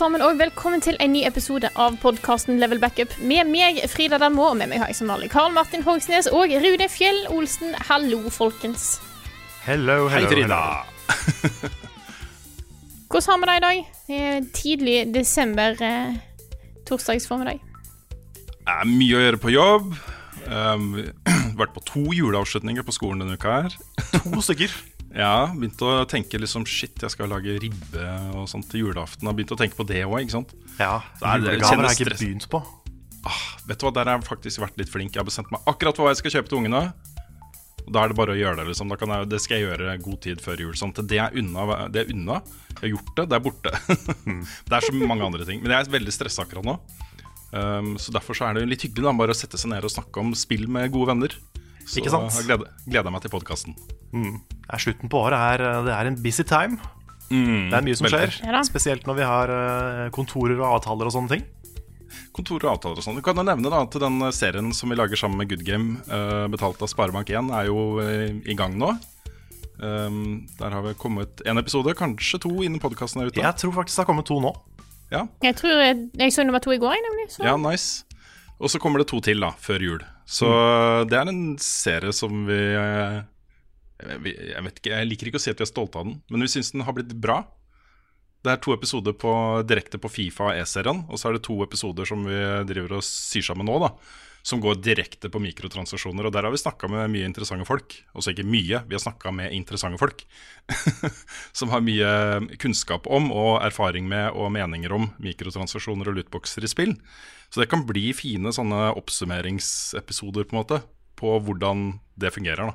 Sammen, og velkommen til en ny episode av podkasten Level Backup. Med meg, Frida Danmo, og med meg har jeg som vanlig Karl Martin Hogsnes og Rune Fjell Olsen. Hallo, folkens. Hello, hello, Frida. hello. Hvordan har vi det i dag? Det er tidlig desember, eh, torsdagsformiddag. Det er mye å gjøre på jobb. Um, vært på to juleavslutninger på skolen denne uka her. To stykker. Ja, begynte å tenke liksom Shit, jeg skal lage ribbe og sånt til julaften. Har begynt å tenke på det òg, ikke sant. Ja, Julegaver har jeg ikke begynt på. Vet du hva, Der har jeg faktisk vært litt flink. Jeg har bestemt meg akkurat for hva jeg skal kjøpe til ungene. Og Da er det bare å gjøre det. liksom da kan jeg, Det skal jeg gjøre god tid før jul. Sånn det er unna. Det er unna. Jeg har gjort det, det er borte. det er så mange andre ting. Men jeg er veldig stressa akkurat nå. Um, så derfor så er det litt hyggelig da bare å sette seg ned og snakke om spill med gode venner. Så Ikke sant? jeg gleder, gleder meg til podkasten. Det er slutten på året er, det er en busy time. det er mye som Mm, veldig. skjer. Ja. Spesielt når vi har eh, kontorer og avtaler og sånne ting. Kontorer og avtaler og sånn. Du kan jo nevne da at den serien som vi lager sammen med Good Game, eh, betalt av Sparebank1, er jo eh, i gang nå. Um, der har vi kommet en episode, kanskje to, innen podkasten er ute. Jeg tror faktisk det har kommet to nå. Ja, Jeg tror jeg, jeg så nummer to i går, nemlig. Så. ja, nice. Og så kommer det to til da, før jul. Så det er en serie som vi eh, jeg, jeg vet ikke, jeg liker ikke å si at vi er stolte av den, men vi syns den har blitt bra. Det er to episoder på, direkte på Fifa E-serien, og så er det to episoder som vi driver og syr sammen nå, da. Som går direkte på mikrotransaksjoner. Og der har vi snakka med mye interessante folk. Også ikke mye, vi har snakka med interessante folk. som har mye kunnskap om og erfaring med og meninger om mikrotransaksjoner og lootboxer i spill. Så det kan bli fine sånne oppsummeringsepisoder på en måte på hvordan det fungerer. da.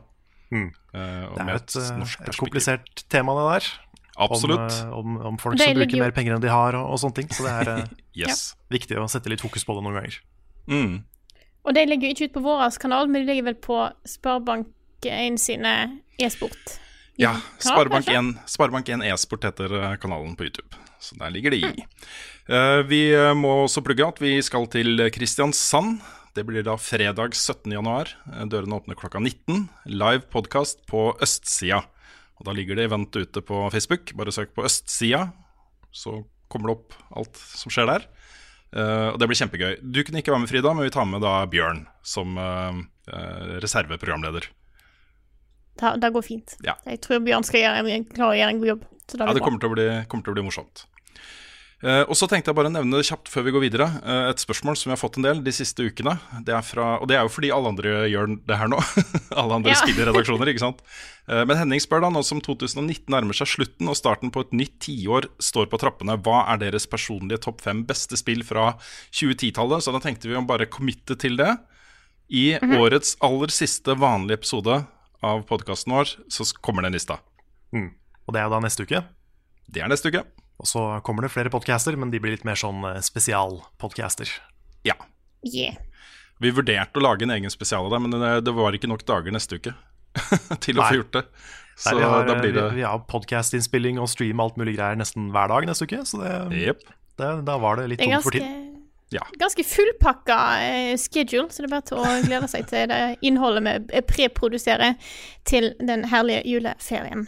Mm. Uh, og Det er med et, eh, et komplisert tema, det der. Absolutt. Om, eh, om, om folk som bruker jo- mer penger enn de har, og, og sånne ting. Så det er Yes. viktig å sette litt fokus på det noen ganger. Mm. Og de ligger jo ikke ut på vår kanal, men de ligger vel på Sparebank1 sine e-sport. Ja, kanal. Sparebank1 Sparebank1 e-sport heter kanalen på YouTube. Så der ligger de i. Eh, vi eh, må også plugge at vi skal til Kristiansand. Det blir da fredag 17. januar. Eh, Dørene åpner klokka 19. Live podkast på Østsida. Og Da ligger det event ute på Facebook. Bare søk på Østsida, så kommer det opp alt som skjer der. Og det blir kjempegøy. Du kunne ikke være med, Frida, men vi tar med da Bjørn som reserveprogramleder. Det, går fint. Ja. Jeg tror Bjørn skal gjøre, en- klare å gjøre en god jobb. Så det Ja, det kommer til bli, kommer til å bli morsomt. Eh, og så tenkte jeg bare å nevne det kjapt før vi går videre. eh, et spørsmål som vi har fått en del de siste ukene. Det er fra, og det er jo fordi alle andre gjør det her nå. alle andre Ja. spiller redaksjoner, ikke sant. Eh, men Henning spør da, nå som 2019 nærmer seg slutten og starten på et nytt tiår står på trappene, hva er deres personlige topp fem beste spill fra 2010-tallet? Så da tenkte vi å bare committe til det. I Mhm. årets aller siste vanlige episode av podkasten vår, så kommer den lista. Mm. Og det er jo da neste uke. Det er neste uke. Og så kommer det flere podcaster, men de blir litt mer sånn eh, spesialpodcaster. Ja. Yeah. Vi vurderte å lage en egen spesial av det, men det, var ikke nok dager neste uke til å Nei. få gjort det. Så Nei, vi, har, da blir det vi, vi har podcastinnspilling og stream og alt mulig greier nesten hver dag neste uke, så det, yep. det, da var det litt er for tiden tid. Ja. ganske fullpakka eh, schedule, så det er bare til å glede seg til det innholdet vi preproduserer til den herlige juleferien.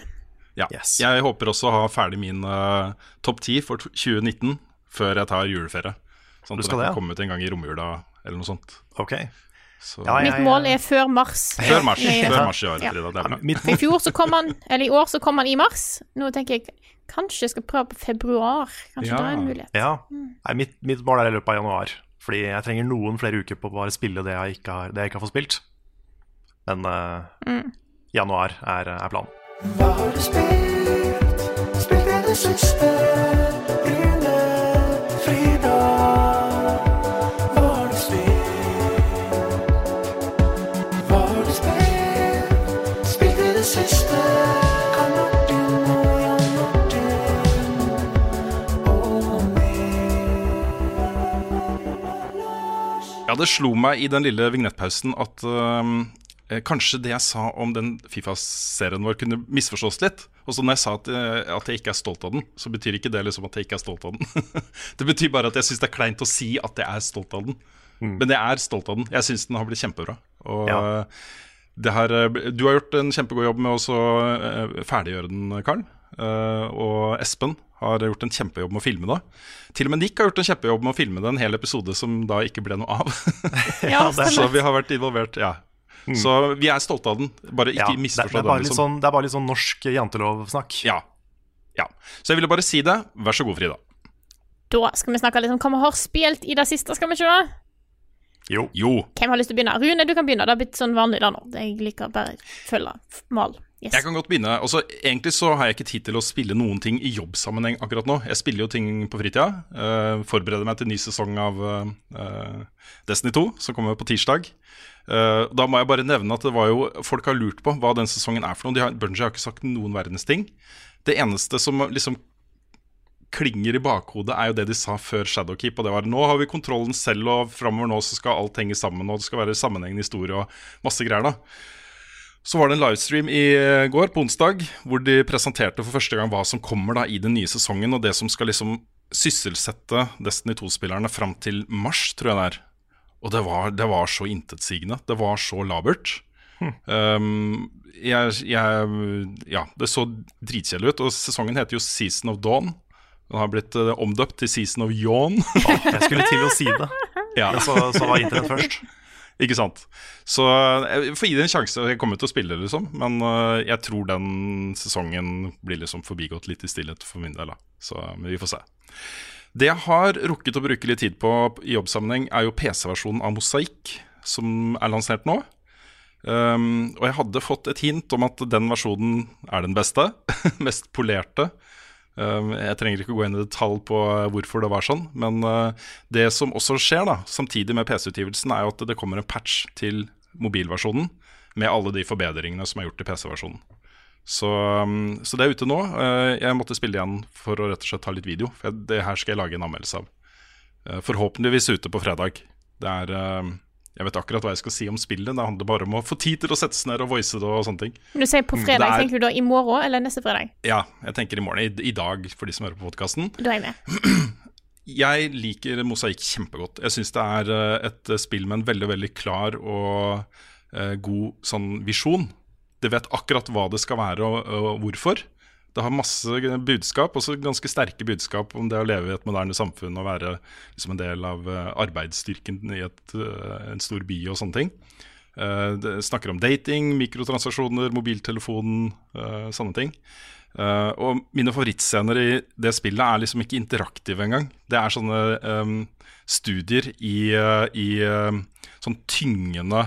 Ja. Yes. Jeg håper også å ha ferdig min uh, topp ti for 2019 før jeg tar juleferie. Sånn at den det, kan ja? komme ut en gang i romjula eller noe sånt. Ok. Så, Ja, ja, Mitt mål er før mars. før mars. Før mars i år, Ja. Frida. Det er bra. Mitt, I fjor så kom han, eller i år så kom han i mars. Nå tenker jeg kanskje jeg skal prøve på februar. Kanskje Ja. det er en mulighet. ja. Nei, mitt, mitt mål er i løpet av januar. Fordi jeg trenger noen flere uker på å bare spille det jeg ikke har, det jeg ikke har fått spilt. Men eh, januar er, er planen. Hva har du spilt? Spilt i det siste? Ja, det slo meg i den lille vignettpausen at kanskje det jeg sa om den Fifa-serien vår, kunne misforstås litt. Og så når jeg sa at, eh, at jeg ikke er stolt av den, så betyr ikke det liksom at jeg ikke er stolt av den. det betyr bare at jeg syns det er kleint å si at jeg er stolt av den. Men jeg er stolt av den. Jeg syns den har blitt kjempebra. Og Ja. det her, eh, du har gjort en kjempegod jobb med å eh, ferdiggjøre den, Karl. Eh, og Espen har gjort en kjempejobb med å filme det. Til og med Nick har gjort en kjempejobb med å filme det en hel episode som da ikke ble noe av. Ja, Så vi har vært involvert, ja. Så vi er stolte av den. Bare Ja, ikke det, det, misforstå litt Liksom. sånn, det er bare litt sånn norsk jantelovsnakk. Ja. ja. Så jeg ville bare si det. Vær så god, Frida. Da skal vi snakke litt om hva vi har spilt i det siste, skal vi ikke det? Jo. Jo. Hvem har lyst til å begynne? Rune, du kan begynne. Det har blitt sånn vanlig da nå. Jeg liker bare følge mal. Yes. Jeg kan godt begynne. Altså, egentlig så har jeg ikke tid til å spille noen ting i jobbsammenheng akkurat nå. Jeg spiller jo ting på fritida. Uh, forbereder meg til ny sesong av uh, Destiny 2, som kommer på tirsdag. Eh, da må jeg bare nevne at det var jo folk har lurt på hva den sesongen er for noe. De har, Bungie har ikke sagt noen verdens ting. Det eneste som liksom klinger i bakhodet, er jo det de sa før Shadowkeep. Og det var nå har vi kontrollen selv, og framover nå så skal alt henge sammen, og det skal være sammenhengende historie og masse greier, da. Så var det en livestream i eh, går, på onsdag, hvor de presenterte for første gang hva som kommer da i den nye sesongen, og det som skal liksom sysselsette Destiny 2-spillerne fram til mars, tror jeg det er. Og det var, det var så intetsigende. Det var så labert. Um, jeg, jeg, ja, det så dritkjedelig ut. Og sesongen heter jo Season of Dawn. Den har blitt uh, omdøpt til Season of Yawn. Jeg skulle til å si det, ja. så, så var internett først. Ikke sant. Så jeg får gi det en sjanse. Jeg kommer til å spille, liksom. Men uh, jeg tror den sesongen blir liksom forbigått litt i stillhet for min del. Da. Så men vi får se. Det jeg har rukket å bruke litt tid på i jobbsammenheng, er jo PC-versjonen av Mosaikk, som er lansert nå. Um, og jeg hadde fått et hint om at den versjonen er den beste. mest polerte. Um, jeg trenger ikke gå inn i detalj på hvorfor det var sånn, men uh, det som også skjer da, samtidig med PC-utgivelsen, er jo at det kommer en patch til mobilversjonen med alle de forbedringene som er gjort til PC-versjonen. Så, um, så det er ute nå. Uh, jeg måtte spille igjen for å rett og slett ta litt video, for det her skal jeg lage en anmeldelse av. Uh, forhåpentligvis ute på fredag. Det er uh, Jeg vet akkurat hva jeg skal si om spillet. Det handler bare om å få tid til å sette seg ned og voice det og sånne ting. Når du sier på fredag, er- tenker du da i morgen eller neste fredag? Ja, jeg tenker i morgen. I, i dag, for de som hører på podkasten. Da er jeg med. Jeg liker Mosaikk kjempegodt. Jeg syns det er eh, et eh, spill med en veldig veldig klar og eh, god sånn visjon. Det vet akkurat hva det skal være og, og hvorfor. Det har masse budskap, også ganske sterke budskap om det å leve i et moderne samfunn og være liksom en del av eh, arbeidsstyrken i et, eh, en stor by og sånne ting. Eh, det snakker om dating, mikrotransaksjoner, mobiltelefon, eh, sånne ting. Og mine favorittscener i det spillet er liksom ikke interaktive engang. Det er sånne um, studier i, i sånn tyngende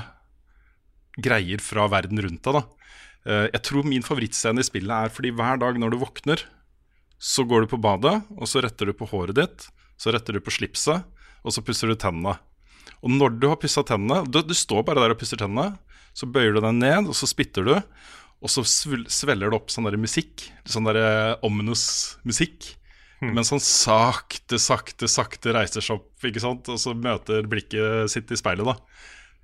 greier fra verden rundt deg. da. Eh, jeg tror min favorittscene i spillet er fordi hver dag når du våkner, så går du på badet, og så retter du på håret ditt, så retter du på slipset, og så pusser du tennene. Og når du har pussa tennene du, du står bare der og pusser tennene, så bøyer du deg ned, og så spytter du, og så sveller svelger det opp sånn der musikk, sånn der eh, ominous musikk. Mens han sakte, sakte, sakte reiser seg opp, ikke sant? og så møter blikket sitt i speilet. da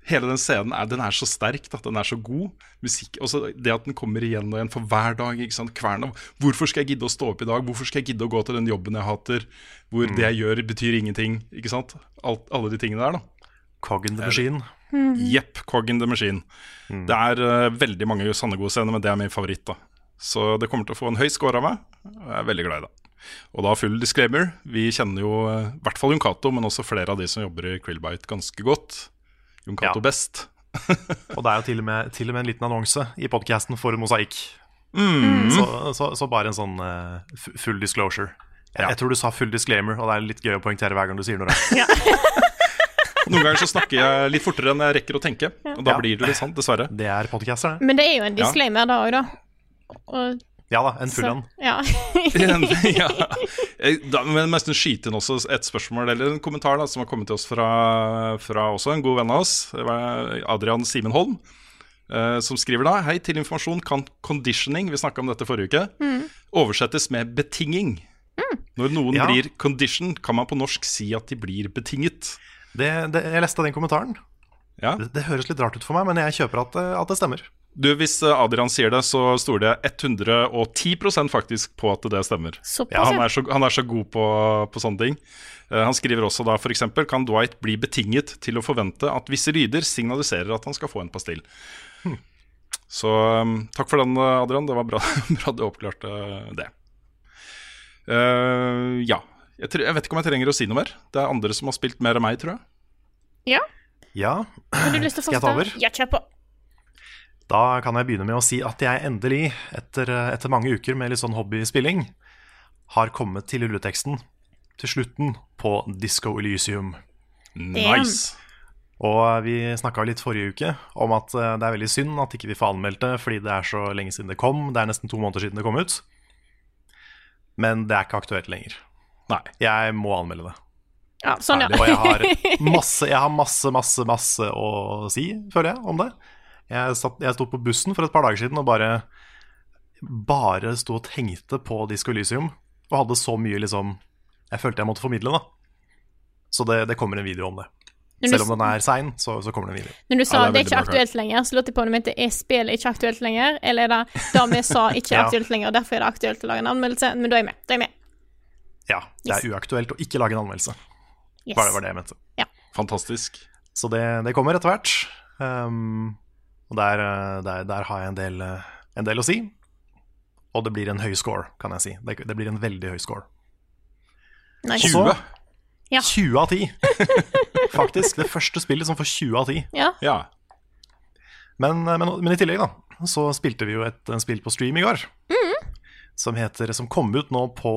Hele den scenen er, den er så sterk, da. den er så god. Musikk, også Det at den kommer igjen og igjen for hver dag. ikke sant? Kverna. Hvorfor skal jeg gidde å stå opp i dag? Hvorfor skal jeg gidde å gå til den jobben jeg hater? Hvor det jeg gjør, betyr ingenting. ikke sant? Alt, alle de tingene der, da. Cog in the machine. Jepp, Cog in the Machine. Det er uh, veldig mange sanne gode scener, men det er min favoritt. da Så det kommer til å få en høy score av meg, og jeg er veldig glad i det. Og da full disclaimer, vi kjenner jo eh, i hvert fall Jon Cato, men også flere av de som jobber i Krillbite ganske godt. Jon Cato Ja. best. Og det er jo til og med, til og med en liten annonse i podkasten for Mosaikk. Mm. Så, så, så bare en sånn uh, full disclosure. Jeg, Ja. jeg tror du sa full disclaimer, og det er litt gøy å poengtere hver gang du sier noe. Noen ganger så snakker jeg litt fortere enn jeg rekker å tenke. Og da Ja. blir det litt sant, dessverre. Det er podcaster, det. Men det er jo en disclaimer da òg, da. Og, Ja da, en full en. Ja. ja. Eh, Da, men nesten skyte inn også et spørsmål eller en kommentar da, som har kommet til oss fra, fra også en god venn av oss, Det var Adrian Simenholm, eh, som skriver da Hei, til informasjon kan conditioning, vi snakka om dette forrige uke, oversettes med betinging. Når noen Ja. blir conditioned, kan man på norsk si at de blir betinget. Det, det, jeg leste den kommentaren. Ja. Det, det høres litt rart ut for meg, men jeg kjøper at, at det stemmer. Du, Hvis eh, Adrian sier det, så står det 110% faktisk på at det stemmer. Så Ja, han, er så, han er så god på, på sånne ting. Eh, han skriver også da f.eks.: Kan Dwight bli betinget til å forvente at visse lyder signaliserer at han skal få en pastill? Så um, takk for den, eh, Adrian. Det var bra, bra du oppklarte det. Uh, ja. Jeg, tror- jeg vet ikke om jeg trenger å si noe mer. Det er andre som har spilt mer enn meg, tror jeg. ja. Ja, Har du lyst til å Skal jeg ta over? Ja, kjør på. Da kan jeg begynne med å si at jeg endelig, etter, etter mange uker med litt sånn hobbyspilling, har kommet til rulleteksten til slutten på Disco Elysium. Nice. Og vi snakka litt forrige uke om at eh, det er veldig synd at ikke vi får anmeldt det fordi det er så lenge siden det kom. Det er nesten to måneder siden det kom ut. Men det er ikke aktuelt lenger. Nei. Jeg må anmelde det. Ja, sånn, ja. Og jeg har masse, jeg har masse, masse, masse å si, føler jeg, om det. Jeg, satt, jeg sto på bussen for et par dager siden og bare Bare sto og tenkte på Disco Elysium. Og hadde så mye liksom Jeg følte jeg måtte formidle, da. Så det, det kommer en video om det. Du- Selv om den er sein, så, så kommer det en video. Når du sa Ja, det er det er ikke bra, aktuelt lenger, så lurte jeg på om du mente er spillet ikke aktuelt lenger, eller er det det vi sa ikke er Ja. aktuelt lenger, og derfor er det aktuelt å lage en anmeldelse? Men da er jeg med. Da er jeg med. Ja, det er uaktuelt å ikke lage en anmeldelse. Yes. Bare det var det jeg mente. Fantastisk. Så det, det kommer etter hvert. Um, og der, eh, der, der har jeg en del, eh, en del å si. Og det blir en høy score, kan jeg si. Det, det blir en veldig høy score. Nice. 20. Ja. 20 av 10. Faktisk. Det første spillet som får 20 av 10. Ja. Ja. Men, eh, men, men i tillegg, da, så spilte vi jo et en spill på stream i går. Som heter Som kom ut nå på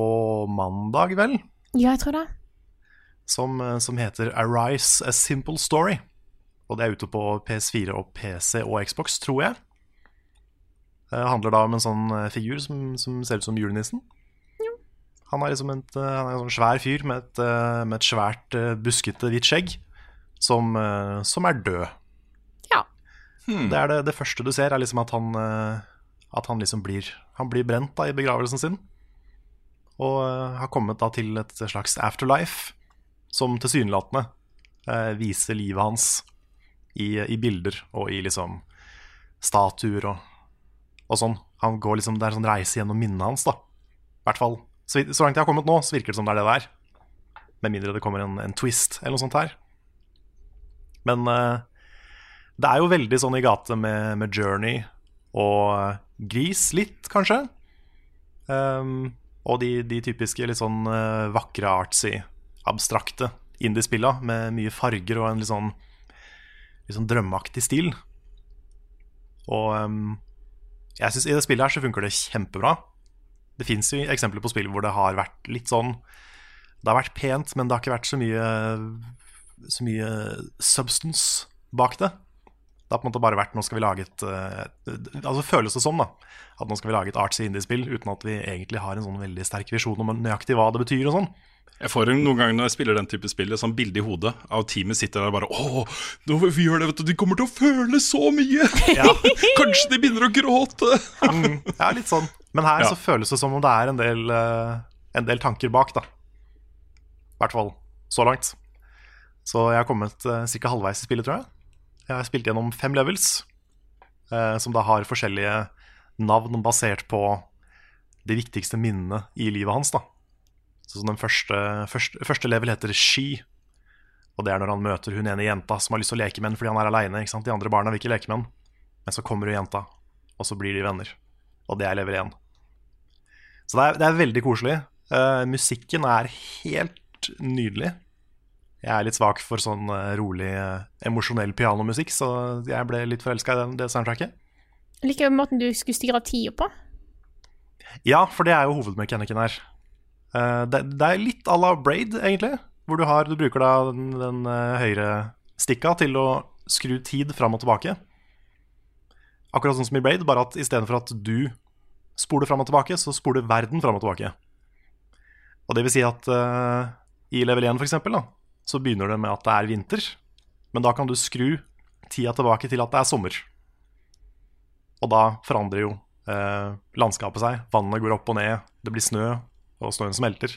mandag, vel? ja, jeg tror det. Som, som heter Arise A Simple Story. Og det er ute på PS4 og PC og Xbox, tror jeg. Det handler da om en sånn eh, figur som, som ser ut som julenissen. Han er liksom et, eh, han er en sånn svær fyr med et, eh, med et svært eh, buskete hvitt skjegg som, eh, som er død. Ja. Det er det, det første du ser, er liksom at han, eh, at han liksom blir Han blir brent da i begravelsen sin. Og eh, har kommet da til et slags afterlife som tilsynelatende eh, viser livet hans i, i bilder og i liksom statuer og, og sånn. Han går liksom, Det er en sånn reise gjennom minnet hans, da. I hvert fall. Så, så langt jeg har kommet nå, så virker det som det er det det er. Med mindre det kommer en, en twist eller noe sånt her. Men uh, det er jo veldig sånn i gate med, med Journey og Gris, litt kanskje. Um, og de, de typiske litt sånn eh, vakre, artsy, abstrakte indie-spilla med mye farger og en litt sånn, litt sånn drømmeaktig stil. Og um, jeg synes i det spillet her så funker det kjempebra. Det fins jo eksempler på spill hvor det har vært litt sånn Det har vært pent, men det har ikke vært så mye Så mye substance bak det. Det har på en måte bare vært Nå skal vi lage et eh, Altså føles det som, da. At nå skal vi lage et artsy indie-spill uten at vi egentlig har en sånn veldig sterk visjon om nøyaktig hva det betyr og sånn. Jeg får noen ganger når jeg spiller den type spill, sånn bilde i hodet av teamet sitter der og bare Å, vi gjør det, vet du, de kommer til å føle så mye! Ja. Kanskje de begynner å gråte! Mm, ja, litt sånn. Men her Ja. så føles det som om det er en del, eh, en del tanker bak, da. I hvert fall så langt. Så jeg har kommet uh, ca. halvveis i spillet, tror jeg. Jeg har spilt gjennom fem levels, eh, som da har forskjellige navn basert på de viktigste minnene i livet hans. da. Så den første, første, første level heter She. Og det er når han møter hun ene jenta som har lyst til å leke med ham fordi han er aleine. De andre barna vil ikke leke med ham. Men så kommer hun jenta, og så blir de venner. Og det er level 1. Så det er, det er veldig koselig. Uh, musikken er helt nydelig. Jeg er litt svak for sånn eh, rolig, uh, emosjonell pianomusikk, så jeg ble litt forelska i den, det soundtracket. Liker måten du skulle styre tida på. Ja, for det er jo hovedmekanikken her. Eh, det, det er litt à la Braid, egentlig. Hvor du, har, du bruker da den, den eh, høyre stikka til å skru tid fram og tilbake. Akkurat sånn som i Braid, bare at istedenfor at du spoler fram og tilbake, så spoler verden fram og tilbake. Og det vil si at uh, i level 1 for eksempel, da, så begynner det med at det er vinter. Men da kan du skru tida tilbake til at det er sommer. Og da forandrer jo eh, landskapet seg. Vannet går opp og ned, det blir snø, og snøen smelter.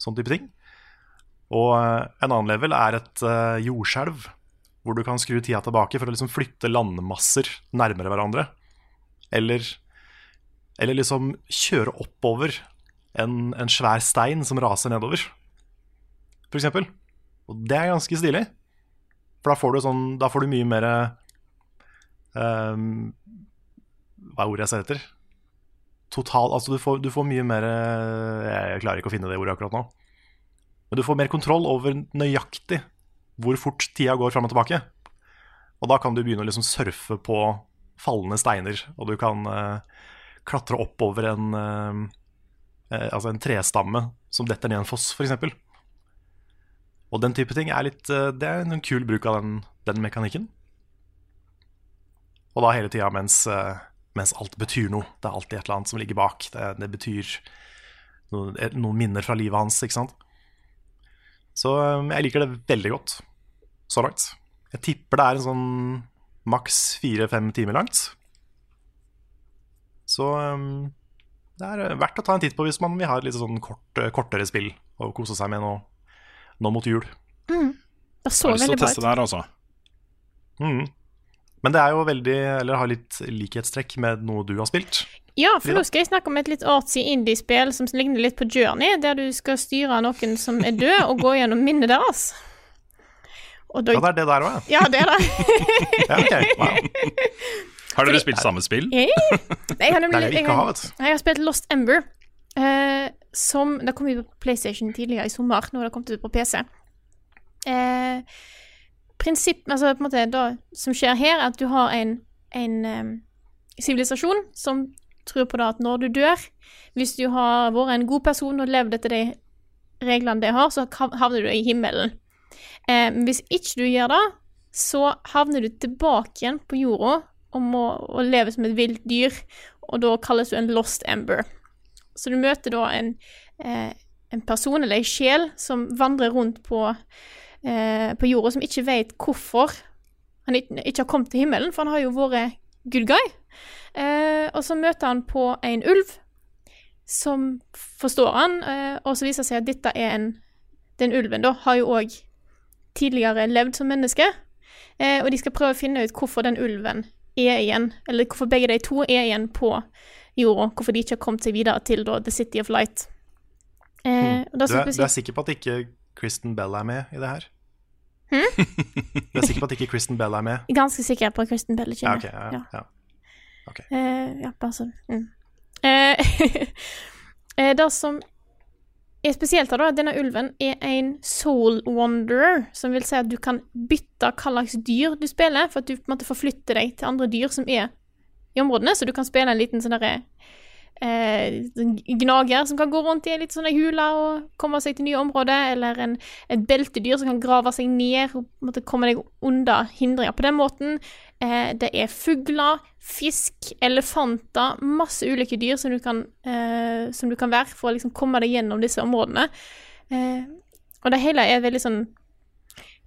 Sånn type ting. Og eh, en annen level er et eh, jordskjelv, hvor du kan skru tida tilbake for å liksom flytte landmasser nærmere hverandre. Eller, eller liksom kjøre oppover en, en svær stein som raser nedover, eksempel. Og det er ganske stilig. For da får du, sånn, da får du mye mer um, Hva er ordet jeg ser etter? Total Altså, du får, du får mye mer Jeg klarer ikke å finne det ordet akkurat nå. Men du får mer kontroll over nøyaktig hvor fort tida går fram og tilbake. Og da kan du begynne å liksom surfe på fallende steiner, og du kan uh, klatre opp over en uh, uh, Altså en trestamme som detter ned en foss, f.eks. Og den type ting er litt eh, Det er en kul bruk av den, den mekanikken. Og da hele tida mens, eh, mens alt betyr noe. Det er alltid et eller annet som ligger bak. Det, det betyr noe, noen minner fra livet hans, ikke sant. Så eh, jeg liker det veldig godt så langt. Jeg tipper det er en sånn maks fire-fem timer langt. Så eh, det er eh, verdt å ta en titt på hvis man vil ha et litt sånn kort, eh, kortere spill å kose seg med nå, nå mot jul. Det så Har lyst til veldig å bra teste det her, altså. Mhm. Men det er jo veldig, eller har litt likhetstrekk med noe du har spilt. Ja, for Frida? nå skal jeg snakke om et litt artsy indie-spill som ligner litt på Journey, der du skal styre noen som er død, og gå gjennom minnet deres. Og da Ja, det er det der òg, ja. Ja, det er det. ja. okay. wow. Har dere spilt samme spill? Nei, Jeg har nemlig jeg, jeg har spilt Lost Ember, eh, som Det kom jo på PlayStation tidligere i sommer, nå har det kommet ut på PC. Eh, prinsipp, altså på en måte Det som skjer her, er at du har en en um, sivilisasjon som tror på det at når du dør Hvis du har vært en god person og levd etter de reglene de har, så havner du i himmelen. Eh, hvis ikke du gjør det, så havner du tilbake igjen på jorda og må og leve som et vilt dyr, og da kalles du en lost ember. Så du møter da en, eh, en person, eller en sjel, som vandrer rundt på, eh, på jorda, som ikke vet hvorfor han ikke, har kommet til himmelen, for han har jo vært good guy. Eh, og så møter han på en ulv som forstår han, eh, og så viser det seg at dette er en Den ulven da har jo òg tidligere levd som menneske, eh, og de skal prøve å finne ut hvorfor den ulven er igjen, eller hvorfor begge de to er igjen på jorda, hvorfor de ikke har kommet seg videre til da, The City of Light. Eh, da Du er, du er sikker på at ikke Kristen Bell er med i det her? Du er sikker på at ikke Kristen Bell er med? Ganske sikker på at Kristen Bell ikke Ja, er med. Ja, Ja. ja. Uh, ja, bare sånn. Mm. Eh, det som er spesielt her, da, at denne ulven er en soul wanderer, som vil si at du kan bytte hva slags dyr du spiller, for at du på en måte forflytter deg til andre dyr som er i områdene, så du kan spille en liten sånn derre eh, gnager som kan gå rundt i en litt sånn hule og komme seg til nye områder, eller en, et beltedyr som kan grave seg ned og måtte komme deg under hindringer på den måten. Eh, det er fugler, fisk, elefanter, masse ulike dyr som du kan, eh, som du kan være for å liksom komme deg gjennom disse områdene. Eh, og det hele er veldig sånn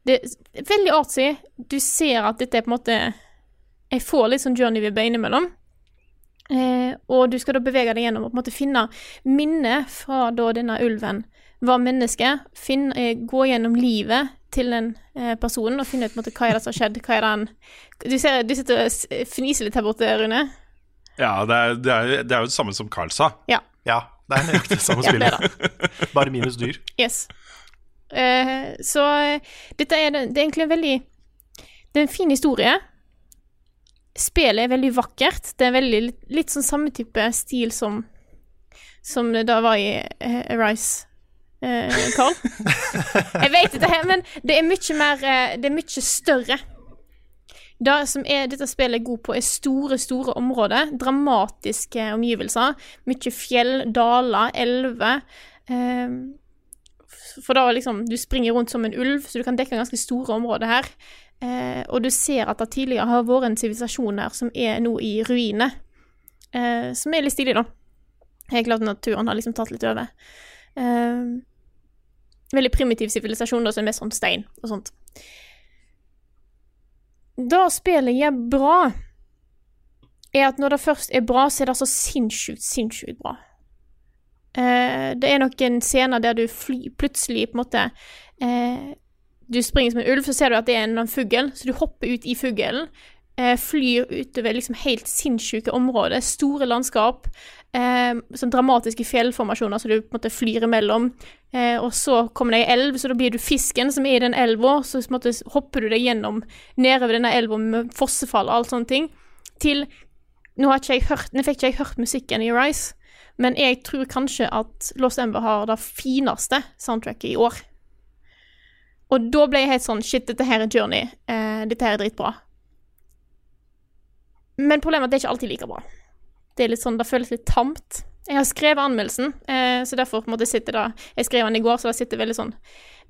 Det er veldig artsy. Du ser at dette er på en måte Jeg får litt sånn journey-vibber innimellom. Eh, og du skal da bevege deg gjennom og på en måte finne minnet fra da denne ulven var menneske. Finn, eh, gå gjennom livet til den eh, personen og finne ut på en måte, hva er det som har skjedd. Hva er det han Du, ser, du sitter og fniser litt her borte, Rune. Ja, det er, det, er, det er jo det samme som Carl sa. Ja. Ja, det er nøyaktig samme Ja, det er spillet. Bare minus dyr. Yes. Eh, så eh, dette er, det det er egentlig en veldig Det er en fin historie. Spillet er veldig vakkert. Det er veldig litt, litt sånn samme type stil som Som det da var i uh, Arise. Uh, Carl. Jeg vet ikke, men det er mye mer eh, Det er mye større. Det som er, dette spillet er god på, er store, store områder. Dramatiske omgivelser. Mye fjell, daler, elver. Um, For da liksom Du springer rundt som en ulv, så du kan dekke ganske store områder her. Eh, og du ser at det tidligere har vært en sivilisasjon her som er nå i ruiner. Eh, som er litt stilig, da. Helt klart naturen har liksom tatt litt over. Eh, veldig primitiv sivilisasjon, da, som er mest sånn stein og sånt. Det spillet gjør bra, er at når det først er bra, så er det så sinnssykt, sinnssykt bra. Eh, det er noen scener der du fly, plutselig på en måte eh, Du springer som en ulv, så ser du at det er en fugl, så du hopper ut i fuglen. Eh, flyr utover liksom helt sinnssyke områder, store landskap. Eh, sånn dramatiske fjellformasjoner som du på en måte flyr imellom. Eh, og så kommer det ei elv, så da blir du fisken som er i den elva. Så på en måte hopper du deg gjennom nedover denne elva med fossefall og alt sånne ting. Til Nå har ikke jeg hørt, nå fikk ikke jeg hørt musikken i Rise, men jeg tror kanskje at Lost Ember har det fineste soundtracket i år. Og da ble jeg helt sånn Shit, dette her er Journey. Eh, dette her er dritbra. Men problemet er at det er ikke alltid like bra. Det er litt sånn, det føles litt tamt. Jeg har skrevet anmeldelsen, eh, så derfor en måte sitter det Jeg skrev den i går, så det sitter veldig sånn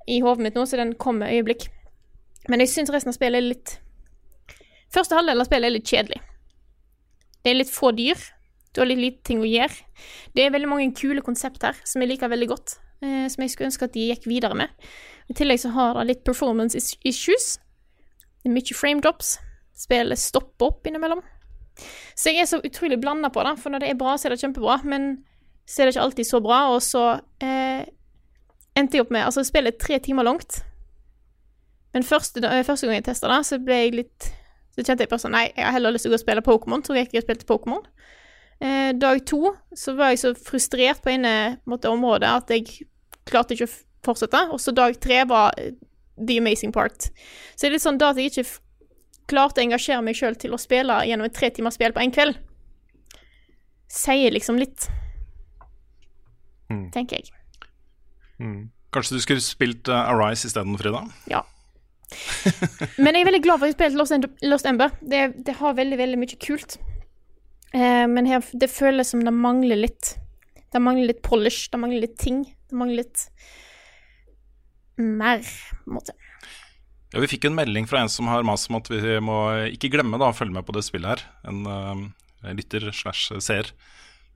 i hodet mitt nå, så den kommer øyeblikk. Men jeg syns resten av spillet er litt Første halvdel av spillet er litt kjedelig. Det er litt få dyr. Du har litt lite ting å gjøre. Det er veldig mange kule konsept her som jeg liker veldig godt, eh, som jeg skulle ønske at de gikk videre med. I tillegg så har det litt performance issues. Det er mye frame drops. Spillet stopper opp innimellom. Så jeg er så utrolig blanda på det, for når det er bra, så er det kjempebra, men så er det ikke alltid så bra, og så eh, endte jeg opp med Altså, spillet er tre timer langt, men første, første gang jeg testa det, så ble jeg litt Så kjente jeg bare sånn Nei, jeg har heller lyst til å gå og spille Pokémon, så jeg gikk og spilte Pokémon. Eh, dag to så var jeg så frustrert på ene en måte, området at jeg klarte ikke å fortsette, og så dag tre var eh, the amazing part. Så det er litt sånn da at jeg ikke klarte å engasjere meg sjøl til å spille gjennom et tre timers spill på én kveld, sier liksom litt, Mm. tenker jeg. Mm. Kanskje du skulle spilt uh, Arise isteden, Frida? Ja. Men jeg er veldig glad for at jeg spilte Lost, End Lost Ember. Det, det har veldig, veldig mye kult. Eh, men her, det føles som det mangler litt. Det mangler litt polish, det mangler litt ting. Det mangler litt mer, på en måte. Ja, Vi fikk en melding fra en som har mast om at vi må ikke glemme da, å følge med på det spillet her. En uh, lytter slash seer.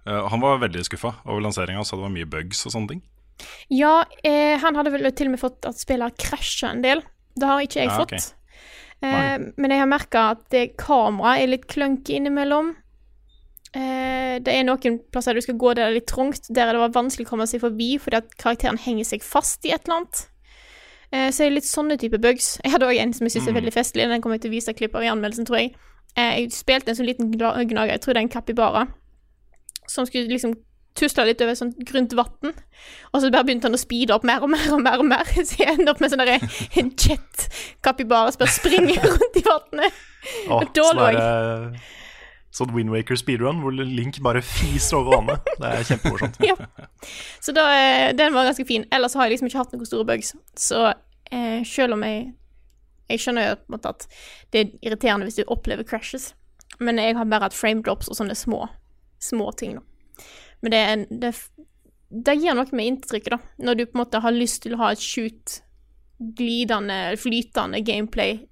Uh, han var veldig skuffa over lanseringa og sa det var mye bugs og sånne ting. Ja, eh, han hadde vel til og med fått at spillet har krasja en del. Det har ikke jeg Ja, fått. fått. Eh, men jeg har merka at kameraet er litt clunky innimellom. Eh, det er noen plasser du skal gå der det er litt trangt, der det var vanskelig å komme seg forbi fordi at karakteren henger seg fast i et eller annet. Eh, så er det litt sånne type bugs. Jeg hadde òg en som jeg syns er veldig festlig. Den kommer jeg til å vise klipp av i anmeldelsen, tror jeg. Eh, jeg spilte en sånn liten gnager, jeg tror det er en kapibara, som skulle liksom tusle litt over sånt grunt vann. Og så bare begynte han å speede opp mer og mer og mer, og mer så jeg ender opp med sånn derre en jet kapibara som bare springer rundt i vannet. Åh, Da sånn Windwaker speedrun hvor Link bare fiser over vannet. Det er kjempemorsomt. Ja. Så da, eh, den var ganske fin. Ellers har jeg liksom ikke hatt noen store bugs. Så eh, selv om jeg Jeg skjønner jo på en måte at det er irriterende hvis du opplever crashes, men jeg har bare hatt frame drops og sånne små, små ting, da. Men det, det, det gir noe med inntrykket, da. Når du på en måte har lyst til å ha et shoot, glidende, flytende gameplay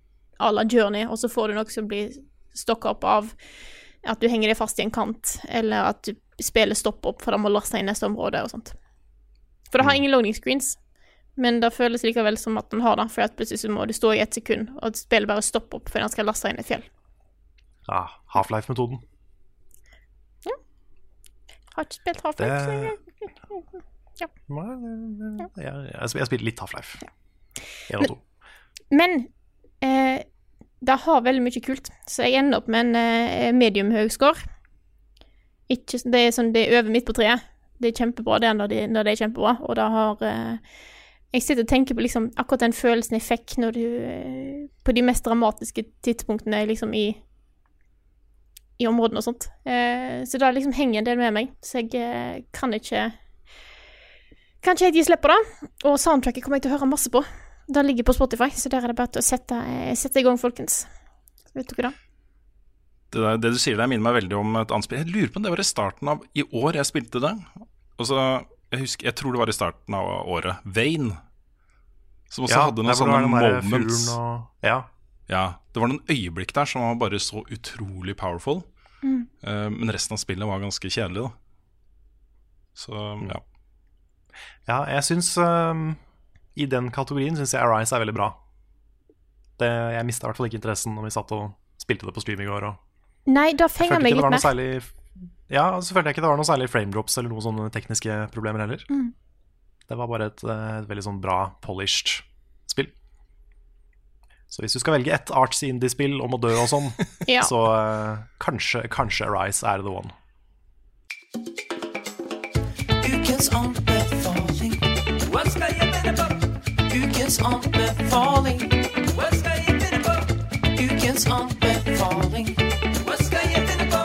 à la Journey, og så får du noe som blir stokka opp av at du henger deg fast i en kant, eller at du spillet stopper opp for det må laste inn neste område og sånt. For det har ingen loading screens, men det føles likevel som at den har det, for at plutselig så må du stå i ett sekund, og spillet bare stopper opp fordi den skal laste inn et fjell. Ja, Half-Life-metoden. Ja. Har ikke spilt Half-Life. Det- jeg- Jeg, jeg, jeg spilte litt Half-Life. Én og to. Men eh, det har veldig mye kult, så jeg ender opp med en eh, medium høy score. Ikke, det, er sånn, det er over midt på treet. Det er kjempebra det er når, det, når det er kjempebra, og det har eh, Jeg sitter og tenker på liksom akkurat den følelsen jeg fikk når du eh, På de mest dramatiske tidspunktene liksom i i områdene og sånt. Eh, så det liksom henger en del med meg, så jeg eh, kan ikke Kan ikke helt gi slipp på det. Og soundtracket kommer jeg til å høre masse på. Det ligger på Spotify, så der er det bare til å sette, eh, sette i gang, folkens. Vet dere det? Det, der, det du sier der, minner meg veldig om et annet spill. Jeg lurer på om det var i starten av i år jeg spilte det. Og så jeg, husker, jeg tror det var i starten av året. Vane. Som også Ja, hadde noen sånne moments. og Ja. Ja, Det var noen øyeblikk der som var bare så utrolig powerful. Eh, men resten av spillet var ganske kjedelig, da. Så ja. Ja, jeg syns øhm, I den kategorien syns jeg Arise er veldig bra. Det, jeg mista i hvert fall ikke interessen når vi satt og spilte det på stream i går. Og Nei, da jeg fenger meg litt mer. særlig Ja, så følte jeg ikke det var noe særlig frame drops eller noen sånne tekniske problemer heller. Mm. Det var bare et, et veldig sånn bra polished spill. Så hvis du skal velge ett artsy indie-spill om å dø og sånn, Ja. så uh, kanskje, kanskje Arise er the one. Ukens anbefaling. Ukens anbefaling. Hva skal jeg finne på? Ukens anbefaling. Hva skal jeg finne på?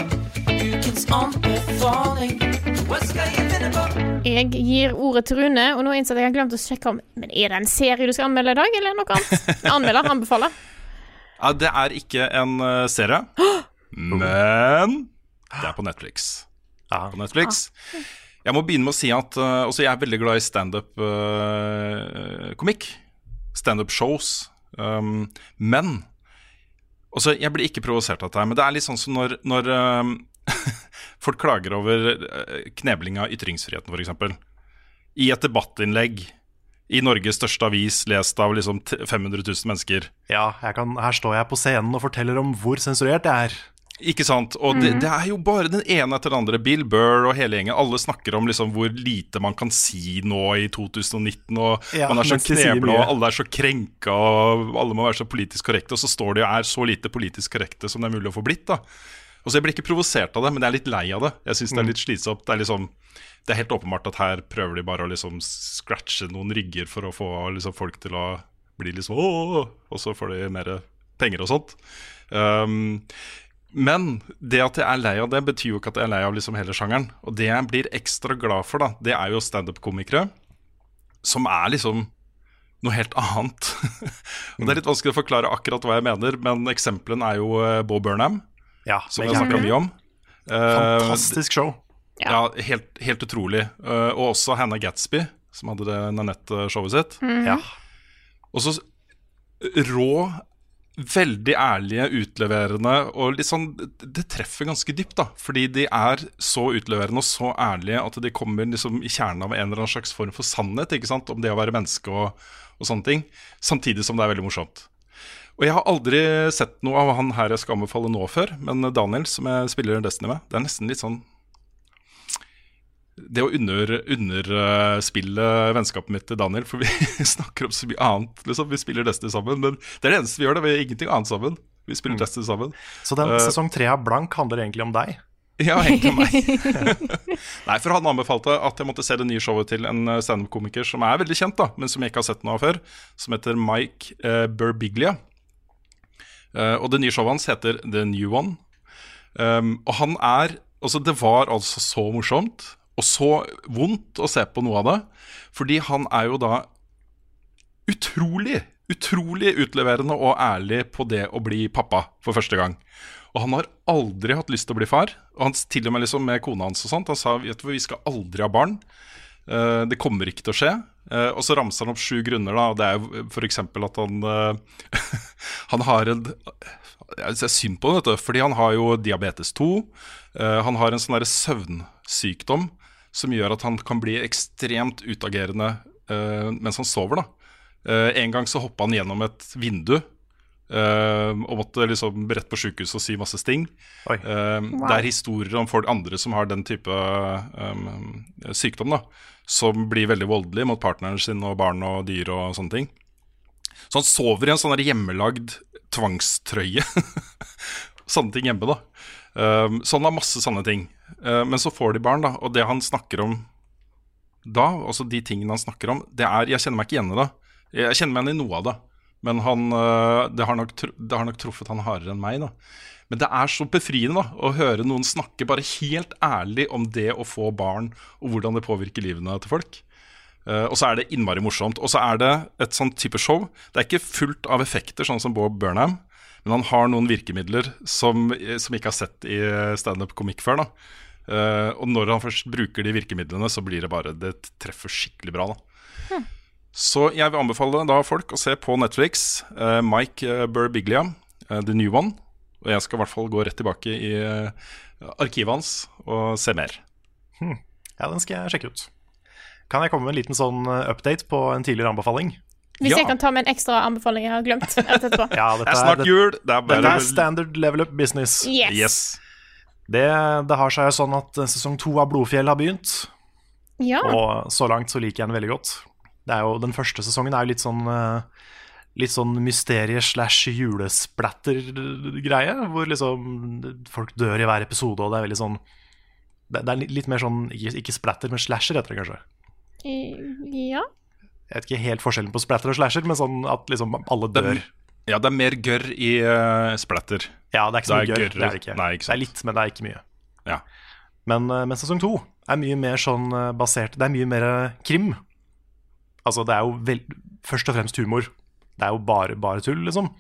Ukens anbefaling. Hva skal jeg finne på? Jeg gir ordet til Rune, og nå innser jeg at jeg har glemt å sjekke om Men er det en serie du skal anmelde i dag, eller noe annet? Anmelder, anbefaler. ja. Det er ikke en eh, serie, men det er på Netflix. Ja. På Netflix. Jeg må begynne med å si at uh, også jeg er veldig glad i standup-komikk. Standup-shows. Um, men også, Jeg blir ikke provosert av dette, men det er litt sånn som når, når um, folk klager over eh, knebling av ytringsfriheten, f.eks. I et debattinnlegg i Norges største avis, lest av liksom 500 000 mennesker. Ja, kan, her står jeg på scenen og forteller om hvor sensurert jeg er. Ikke sant? Og det, det er jo bare den ene etter den andre. Bill Burr og hele gjengen. Alle snakker om liksom hvor lite man kan si nå i 2019. Og Ja, man er så knebla, og alle er så krenka, og alle må være så politisk korrekte. Og så står de og er så lite politisk korrekte som det er mulig å få blitt. da Og så Jeg blir ikke provosert av det, men jeg er litt lei av det. Jeg synes det Mm. er litt slitsomt. Det er liksom Det er helt åpenbart at her prøver de bare å liksom scratche noen rygger for å få liksom folk til å bli liksom Åh! Og så får de mer penger og sånt. Um, men det at jeg er lei av det, betyr jo ikke at jeg er lei av liksom hele sjangeren. Og det jeg blir ekstra glad for, da, det er jo standup-komikere som er liksom noe helt annet. og Det er litt vanskelig å forklare akkurat hva jeg mener, men eksemplene er jo eh, Bo Burnham, Ja, som vi har snakka mye om. Eh, Fantastisk show. ja, helt, helt utrolig. Eh, og også Hannah Gatsby, som hadde det Nanette-showet sitt. Ja. Og så rå, veldig ærlige, utleverende og litt sånn Det treffer ganske dypt, da. Fordi de er så utleverende og så ærlige at de kommer liksom i kjernen av en eller annen slags form for sannhet ikke sant? om det å være menneske og, og sånne ting. Samtidig som det er veldig morsomt. Og jeg har aldri sett noe av han her jeg skal anbefale nå før, men Daniel, som jeg spiller Destiny med, det er nesten litt sånn det å under, underspille vennskapet mitt til Daniel, for vi snakker om så mye annet. Liksom. Vi spiller Destiny sammen, men det er det eneste vi gjør. det, Vi gjør ingenting annet sammen. Vi spiller Destiny sammen. Så den Eh, sesong tre av Blank handler egentlig om deg. Ja, egentlig om meg. Nei, for han anbefalte at jeg måtte se det nye showet til en eh, standup-komiker som er veldig kjent, da, men som jeg ikke har sett noe av før, som heter Mike eh, Burbiglia. Eh, og det nye showet hans heter The New One. Um, og han er Altså, det var altså så morsomt, og så vondt å se på noe av det, fordi han er jo da utrolig, utrolig utleverende og ærlig på det å bli pappa for første gang. Og han har aldri hatt lyst til å bli far. Og han til og med liksom med kona hans og sånt, han sa vet du, vi skal aldri ha barn. Uh, det kommer ikke til å skje. Uh, og så ramser han opp sju grunner, da. Og det er jo f.eks. at han uh, Han har en Jeg ser synd på ham. Fordi han har jo diabetes 2. Eh, han har en sånn derre søvnsykdom som gjør at han kan bli ekstremt utagerende uh, mens han sover. da. Uh, en gang så hoppa han gjennom et vindu uh, og måtte liksom rett på sjukehuset og si masse sting. Eh, Det er historier om folk andre som har den type um, sykdom, da, som blir veldig voldelig mot partneren sin og barn og dyr og sånne ting. Så han sover i en sånn hjemmelagd tvangstrøye. sånne ting hjemme, da. Um, så han har masse sånne ting. Uh, men så får de barn, da, og det han snakker om da, altså de tingene han snakker om, det er Jeg kjenner meg ikke igjen i det. Jeg kjenner meg igjen i noe av det, men han, uh, det, har nok, det har nok truffet han hardere enn meg, da. Men det er så befriende da, å høre noen snakke bare helt ærlig om det å få barn, og hvordan det påvirker livene til folk. Uh, og så er det innmari morsomt. Og så er det et sånn type show. Det er ikke fullt av effekter, sånn som Bob Burnham, men han har noen virkemidler som, som jeg ikke har sett i standup-komikk før. da. Eh, og når han først bruker de virkemidlene, så blir det bare Det treffer skikkelig bra, da. Så jeg vil anbefale da folk å se på Netflix uh, Mike eh, Birbiglia, eh, The New One. Og jeg skal i hvert fall gå rett tilbake i eh, arkivet hans og se mer. Ja, den skal jeg sjekke ut. Kan jeg komme med en liten sånn eh, update på en tidligere anbefaling? Hvis Ja. jeg kan ta med en ekstra anbefaling jeg har glemt ja, dette er, Det er snart jul. Det er Dette er standard level up business. Yes. Yes. Det, det har seg sånn at eh, sesong to av Blodfjell har begynt, Ja. og så langt så liker jeg den veldig godt. Det er jo, den første sesongen er jo litt sånn eh, Litt sånn mysterie slash julesplatter-greie, hvor liksom folk dør i hver episode, og det er veldig sånn Det, det er litt- litt mer sånn Ikke, ikke splatter, men slasher, heter det kanskje. Ja. Jeg vet ikke helt forskjellen på splatter og slasher, men sånn at liksom alle dør. Ja, det er mer gørr i uh, splatter. Ja, det er ikke så mye gørr. Det er ikke. Nei, ikke det er litt, men det er ikke mye. Ja. Men, eh, men sesong to er mye mer sånn eh, basert Det er mye mer krim. Altså, det er jo vel, først og fremst humor. Det er jo bare, bare tull, liksom.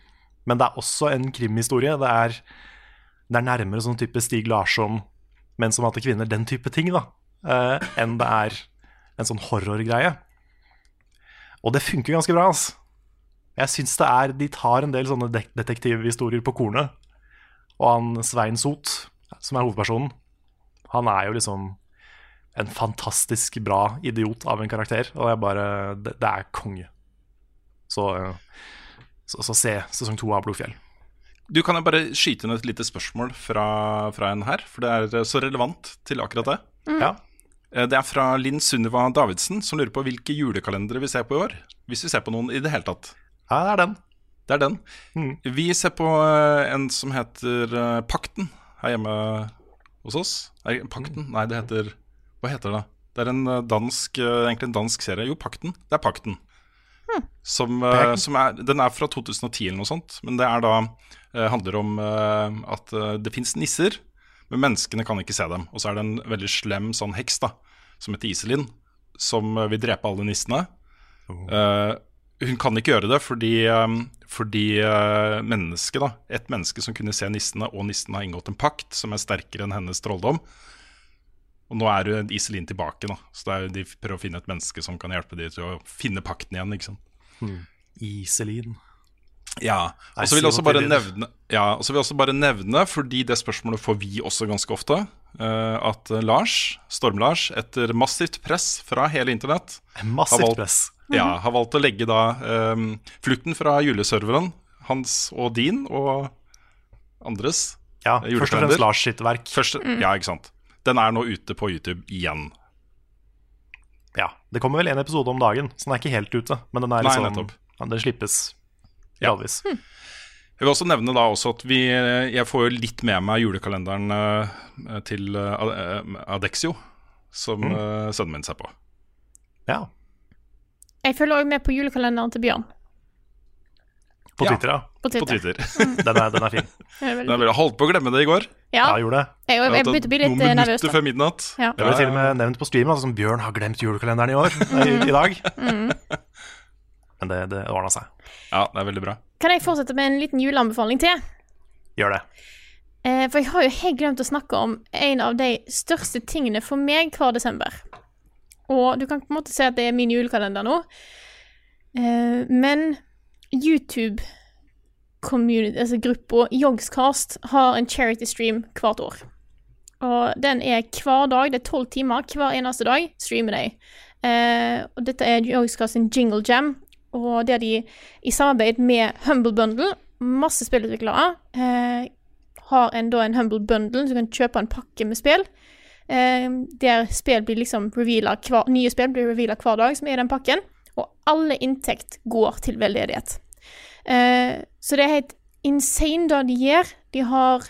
Men det er også en krimhistorie. Det er, det er nærmere sånn type Stig Larsson, men som hadde kvinner, den type ting, da. eh, enn det er en sånn horrorgreie. Og det funker ganske bra, altså. Jeg syns det er De tar en del sånne detektivhistorier på kornet. Og han Svein Sot, som er hovedpersonen, han er jo liksom en fantastisk bra idiot av en karakter. Og jeg bare Det, det er konge. Så, eh, så, så se sesong to av Blodfjell. Du kan jeg bare skyte inn et lite spørsmål fra, fra en her, for det er eh, så relevant til akkurat det. Ja. Eh, Det er fra Linn Sunniva Davidsen, som lurer på hvilke julekalendere vi ser på i år. Hvis vi ser på noen i det hele tatt. ja, det er den. Det er den. Mm. Vi ser på eh, en som heter eh, Pakten her hjemme hos oss. Pakten? Nei, det heter Hva heter det? Det er en dansk egentlig en dansk serie. Jo, Pakten. Det er Pakten. Som, eh, som er, den er fra 2010 eller noe sånt. Men det er da handler om at det fins nisser, men menneskene kan ikke se dem. Og så er det en veldig slem sånn heks da som heter Iselin, som eh, vil drepe alle nissene. Eh, hun kan ikke gjøre det fordi, um, fordi uh, mennesket, da, et menneske som kunne se nissene, og nissene har inngått en pakt som er sterkere enn hennes trolldom. Og nå er jo Iselin tilbake, da. så det er, de prøver å finne et menneske som kan hjelpe dem til å finne pakten igjen. ikke sant? Iselin. Ja, og så vil jeg også bare nevne Ja, og vil jeg også bare nevne, fordi det spørsmålet får vi også ganske ofte, eh, at eh, Lars, Storm-Lars, etter massivt press fra hele internett, har Massivt valgt, press. ja, har valgt å legge da um, flukten fra juleserveren, hans og din og andres Ja, først og fremst Lars sitt verk. første, Ja, ikke sant. Den er nå ute på YouTube igjen. Ja, Det kommer vel en episode om dagen, så den er ikke helt ute. Men den er Nei, liksom, nettopp. den slippes Ja. gradvis. Jeg vil også nevne da også at vi, jeg får jo litt med meg julekalenderen eh, til eh, Adexio, som Mm. sønnen min ser på. Ja, Jeg følger òg med på julekalenderen til Bjørn På Twitter, ja. på På Twitter. Twitter. Den er, den er fin. Den er veldig- holdt på å glemme det i går. Ja, Ja, gjorde det. jeg, jeg, jeg begynte å bli litt Noen nervøs. minutter før midnatt. Ja. Det ble til og med nevnt på streamen, altså, som Bjørn har glemt julekalenderen i år. I, i dag. Men det, det ordna seg. Ja, det er veldig bra. Kan jeg fortsette med en liten juleanbefaling til? Gjør det. Eh, for jeg har jo helt glemt å snakke om en av de største tingene for meg hver desember. Og du kan på en måte se at det er min julekalender nå. Eh, men YouTube community, altså gruppa Yogscast har en charity stream hvert år. Og den er hver dag, det er tolv timer hver eneste dag, streamer de. Eh, og dette er Jogscast sin Jingle Jam, og det er de i samarbeid med Humble Bundle, masse spillutviklere, eh, har en, da en Humble Bundle, så du kan kjøpe en pakke med spill. Eh, der spill blir liksom hver, nye spill blir reveala hver dag, som er i den pakken. Og alle inntekt går til veldedighet. Eh, så det er helt insane det de gjør. De har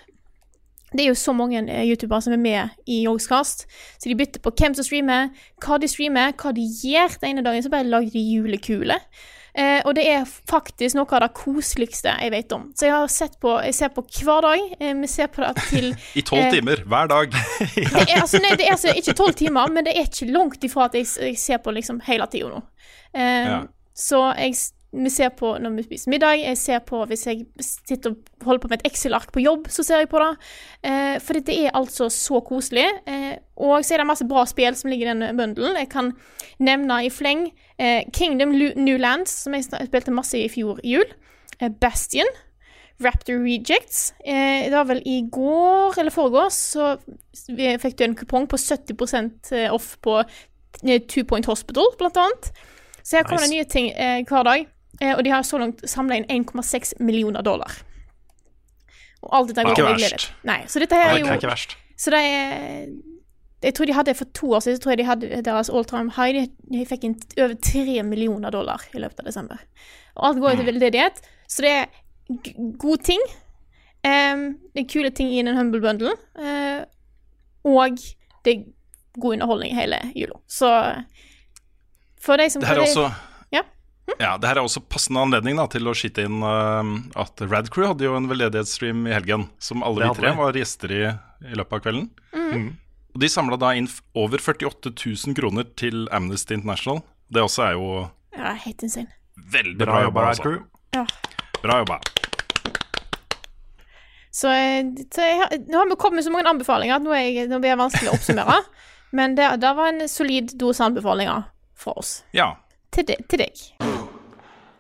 Det er jo så mange eh, youtubere som er med i Yogscast, så de bytter på hvem som streamer, hva de streamer, hva de gjør. Den ene dagen så bare lager de julekule. Eh, og det er faktisk noe av det koseligste jeg vet om. Så jeg har sett på Jeg ser på hver dag. Eh, vi ser på det til I tolv Eh, timer hver dag. det er, altså, nei, det er altså ikke tolv timer, men det er ikke langt ifra at jeg, jeg ser på liksom hele tida nå. Eh, Ja. Så jeg vi ser på når vi spiser middag, jeg ser på hvis jeg sitter og holder på med et Excel-ark på jobb, så ser jeg på det. Eh, for det er altså så koselig. Eh, og så er det masse bra spill som ligger i denne bundelen. Jeg kan nevne i fleng eh, Kingdom Newlands, som jeg spilte masse i fjor jul. Eh, Bastion. Raptor Rejects. Eh, det var vel i går eller foregårs, så vi fikk du en kupong på 70% off på eh, Two Point Hospital, blant annet. Så her kommer Nice. det nye ting eh, hver dag. Eh, og de har så langt samla inn 1,6 millioner dollar. Og alt dette går ikke verst. Nei, så dette her er Det jo er ikke verst. Så det er Jeg tror de hadde for to år siden så tror jeg de hadde deres all time high. De, de fikk inn over tre millioner dollar i løpet av desember. Og alt går jo til veldedighet, så det er gode ting. Um, det er kule ting i den Humble Bundle. Uh, og det er god underholdning hele jula. Så for de som Det her er også Ja. Det her er også passende anledning da, til å skyte inn uh, at Rad Crew hadde jo en veldedighetsstream i helgen, som alle vi tre var gjester i i løpet av kvelden. Mm. Og De samla da inn over 48 000 kroner til Amnesty International. Det også er jo Ja, helt insane. veldig Bra bra, jobba, jobba. Rad Altså. Crew. Ja. Bra jobba. Så, eh, så jeg, nå har vi kommet med så mange anbefalinger at nå, er jeg, nå blir det vanskelig å oppsummere. Men det, det var en solid dose anbefalinger fra oss. Ja. Til, de, til deg.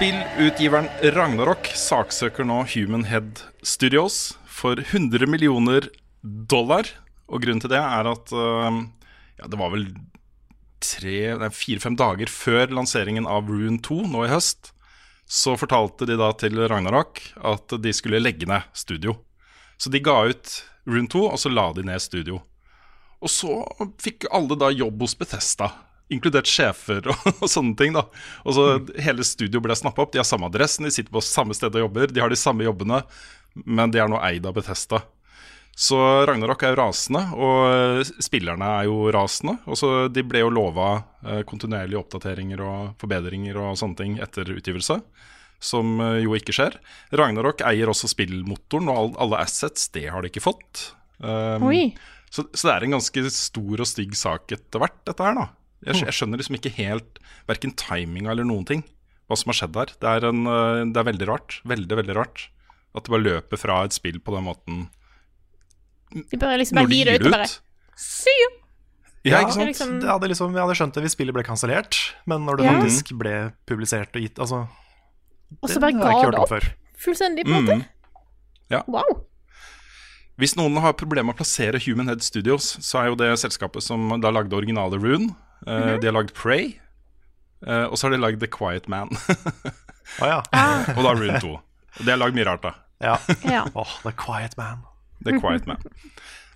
Spillutgiveren Ragnarok saksøker nå Human Head Studios for 100 millioner dollar. Og grunnen til det er at øh, ja, det var vel fire-fem dager før lanseringen av Rune 2 nå i høst, så fortalte de da til Ragnarok at de skulle legge ned studio. Så de ga ut Rune 2, og så la de ned studio. Og så fikk alle da jobb hos Bethesda, inkludert sjefer og, og sånne ting. da. Og så Hele studio ble snappa opp. De har samme adressen, de sitter på samme sted og jobber. De har de samme jobbene, men de er nå eid av Bethesda. Så Ragnarok er jo rasende, og spillerne er jo rasende. Og så De ble jo lova eh, kontinuerlige oppdateringer og forbedringer og sånne ting etter utgivelse, som eh, jo ikke skjer. Ragnarok eier også spillmotoren, og alle assets, det har de ikke fått. Um, så, så det er en ganske stor og stygg sak etter hvert, dette her, da. Jeg, jeg skjønner liksom ikke helt verken timinga eller noen ting, hva som har skjedd der. Det er, en, eh, det er veldig rart. Veldig, veldig rart. At det bare løper fra et spill på den måten De bør liksom bare gi det ut og bare. See you! Ja, ikke sant? liksom- Jeg hadde, liksom, jeg hadde skjønt det hvis spillet ble kansellert, men når det Ja. faktisk ble publisert og gitt Altså, Og så bare ga det opp. før. Fullstendig, på en måte. Mm. Ja. Wow. Hvis noen har problemer med å plassere Human Head Studios, så er jo det selskapet som da lagde originale Rune. Eh, Mhm. De har lagd Prey, eh, og så har de lagd The Quiet Man. oh, ja. og da Rune 2. Og De har lagd mye rart, da. ja. Ja. Åh, The Quiet Man. The Quiet Man.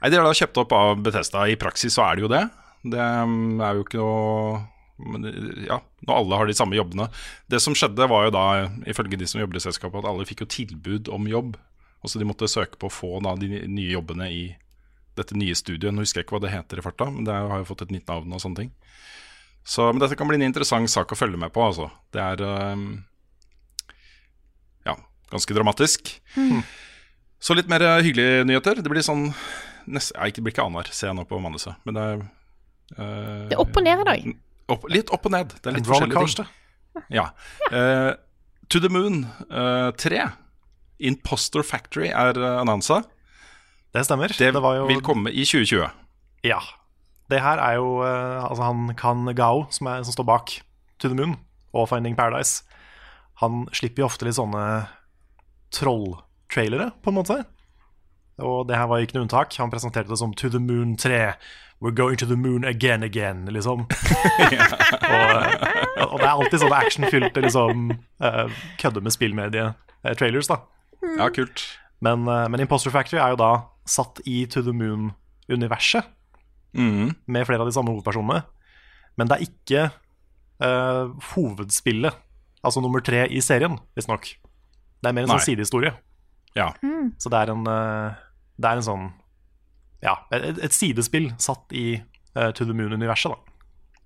Nei, De er da kjøpt opp av Bethesda. I praksis så er det jo det. Det um, er jo ikke noe men, Ja, når alle har de samme jobbene. Det som skjedde, var jo da, ifølge de som jobber i selskapet, at alle fikk jo tilbud om jobb. Og så de måtte søke på å få da de nye jobbene i dette nye studioet. Nå husker jeg ikke hva det heter i farta, men det har jo fått et nytt navn og sånne ting. Så, men dette kan bli en interessant sak å følge med på, altså. Det er um, ja, ganske dramatisk. Så litt mer eh, hyggelige nyheter. Det blir sånn nest, Nei, det blir ikke annenhver, ser jeg nå på manuset. Men det er uh, Det er opp og ned i dag. Opp, litt opp og ned. Det er litt forskjellige ting. Ja. Uh, to the Moon eh, 3. Imposter Factory er uh, annonsa. Det stemmer. Det, Det var jo vil komme i 2020. Ja. Det her er jo eh, altså han Kan Gao, som, er, som står bak To the Moon og Finding Paradise. Han slipper jo ofte litt sånne trolltrailere, på en måte. Og det her var ikke noe unntak. Han presenterte det som To the Moon 3. We're going to the moon again again, liksom. og, og det er alltid sånne actionfylte liksom, uh, kødde med spillmedie-trailers, da. Ja, kult. Men, eh, men Imposter Factory er jo da satt i To the Moon-universet Mhm. med flere av de samme hovedpersonene. Men det er ikke uh, hovedspillet, altså nummer tre i serien, visstnok. Det er mer en Nei. sånn sidehistorie. Ja. Så det er en, uh, det er en sånn Ja, et, et sidespill satt i uh, To the Moon-universet, da.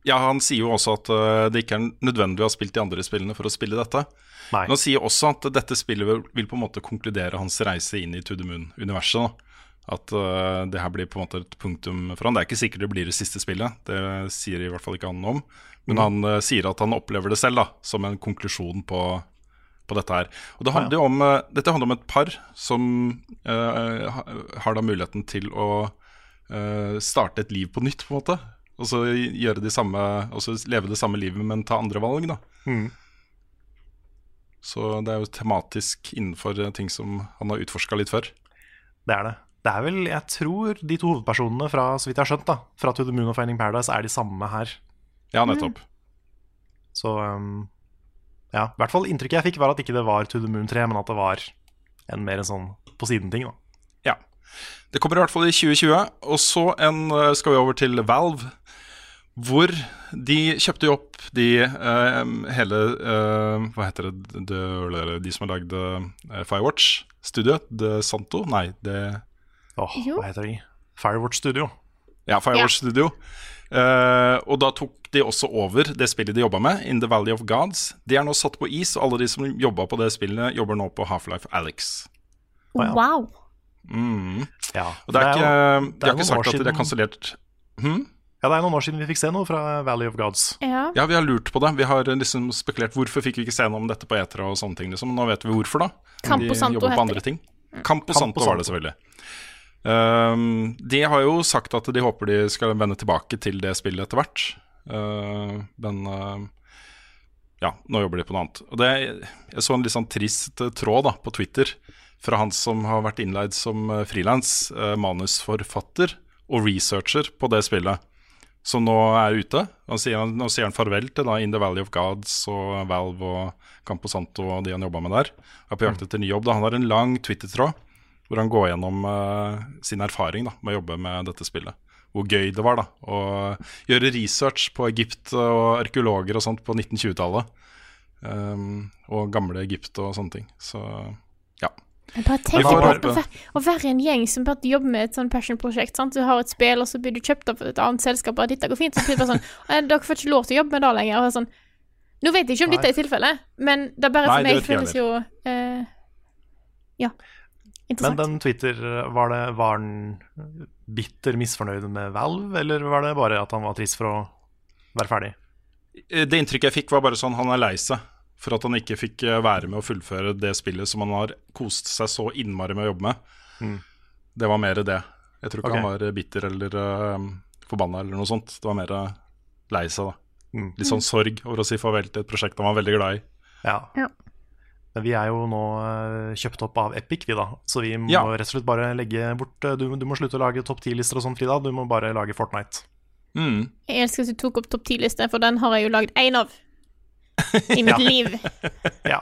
ja, han sier jo også at det ikke er nødvendig å ha spilt de andre spillene for å spille dette. Nei. Men han sier også at dette spillet vil, vil på en måte konkludere hans reise inn i To the Moon-universet. At uh, det her blir på en måte et punktum for han. Det er ikke sikkert det blir det siste spillet, det sier i hvert fall ikke han om. Men han uh, sier at han opplever det selv da, som en konklusjon på, på dette her. Og det handler om, uh, Dette handler om et par som har da muligheten til å starte et liv på nytt, på en måte. Og så gjøre de samme, og så leve det samme livet, men ta andre valg, da. Mm. Så det er jo tematisk innenfor ting som han har utforska litt før. Det er det. Det er vel, jeg tror de to hovedpersonene fra så vidt jeg har skjønt da, fra To the Moon og Finding Paradise er de samme her. Ja, nettopp. Så um, ja, i hvert fall inntrykket jeg fikk var at ikke det var To the Moon 3, men at det var en mer en sånn på siden-ting. da. Ja. Det kommer i hvert fall i 2020. Og så en, eh, skal vi over til Valve. Hvor de kjøpte jo opp de uh, hele uh, Hva heter det de, de som har lagd uh, Firewatch-studioet? De Santo? Nei, det Åh, Jo. hva heter de? Firewatch Studio. Ja, Firewatch Studio. Uh, og da tok de også over det spillet de jobba med, In the Valley of Gods. De er nå satt på is, og alle de som jobba på det spillet, jobber nå på Half-Life Alex. ja. Wow. Mm. Ja, Og det er ikke, er de har noen ikke sagt at de er kansellert. Hmm? Ja, det er noen år siden vi fikk se noe fra Valley of Gods. Ja. Ja, vi har lurt på det. Vi har liksom spekulert hvorfor fikk vi ikke se noe om dette på Etra og sånne ting. liksom. Nå vet vi hvorfor, da. Campo Santo heter det. ting. Campo Campo Santo var det selvfølgelig. Um, de har jo sagt at de håper de skal vende tilbake til det spillet etter hvert. Uh, men uh, ja, nå jobber de på noe annet. Og det, jeg så en litt sånn trist uh, tråd da, på Twitter fra han som har vært innleid som uh, frilans, uh, manusforfatter og researcher på det spillet, som nå er ute. Han sier, nå sier han farvel til da, In the Valley of Gods og Valve og Camposanto og de han jobba med der. Er på jakt etter ny jobb. Da. Han har en lang Twitter-tråd hvor han går gjennom uh, sin erfaring da, med å jobbe med dette spillet. Hvor gøy det var da, å gjøre research på Egypt og arkeologer og sånt på 1920-tallet. Um, og gamle Egypt og sånne ting. Så ja. Jeg bare tenk på å være- å være en gjeng som bare jobber med et sånn passion-prosjekt. Du har et spill, og så blir du kjøpt av et annet selskap, og dette går fint. Så blir det bare sånn «Eh, Dere får ikke lov til å jobbe med det lenger. Og sånn, Nå vet jeg ikke om dette er tilfellet, men det er bare for Nei, meg føles jo eh, Ja. Men den Twitter, var, det, var han bitter misfornøyd med Valve, eller var det bare at han var trist for å være ferdig? Eh, Det inntrykket jeg fikk, var bare sånn han er lei seg for at han ikke fikk eh, være med å fullføre det spillet som han har kost seg så innmari med å jobbe med. Mm. Det var mer det. Jeg tror ikke okay. han var bitter eller uh, forbanna eller noe sånt. Det var mer eh, lei seg, da. Mm. Litt sånn sorg over å si farvel til et prosjekt han var veldig glad i. Ja. Ja. Vi er jo nå eh, kjøpt opp av Epic, vi da. Så vi må Ja. rett og slett bare legge bort eh, du, du må slutte å lage topp 10-lister og sånn, Frida. Du må bare lage Fortnite. Mm. Jeg elsker at du tok opp topp 10-liste, for den har jeg jo lagd én av. I mitt liv. Ja.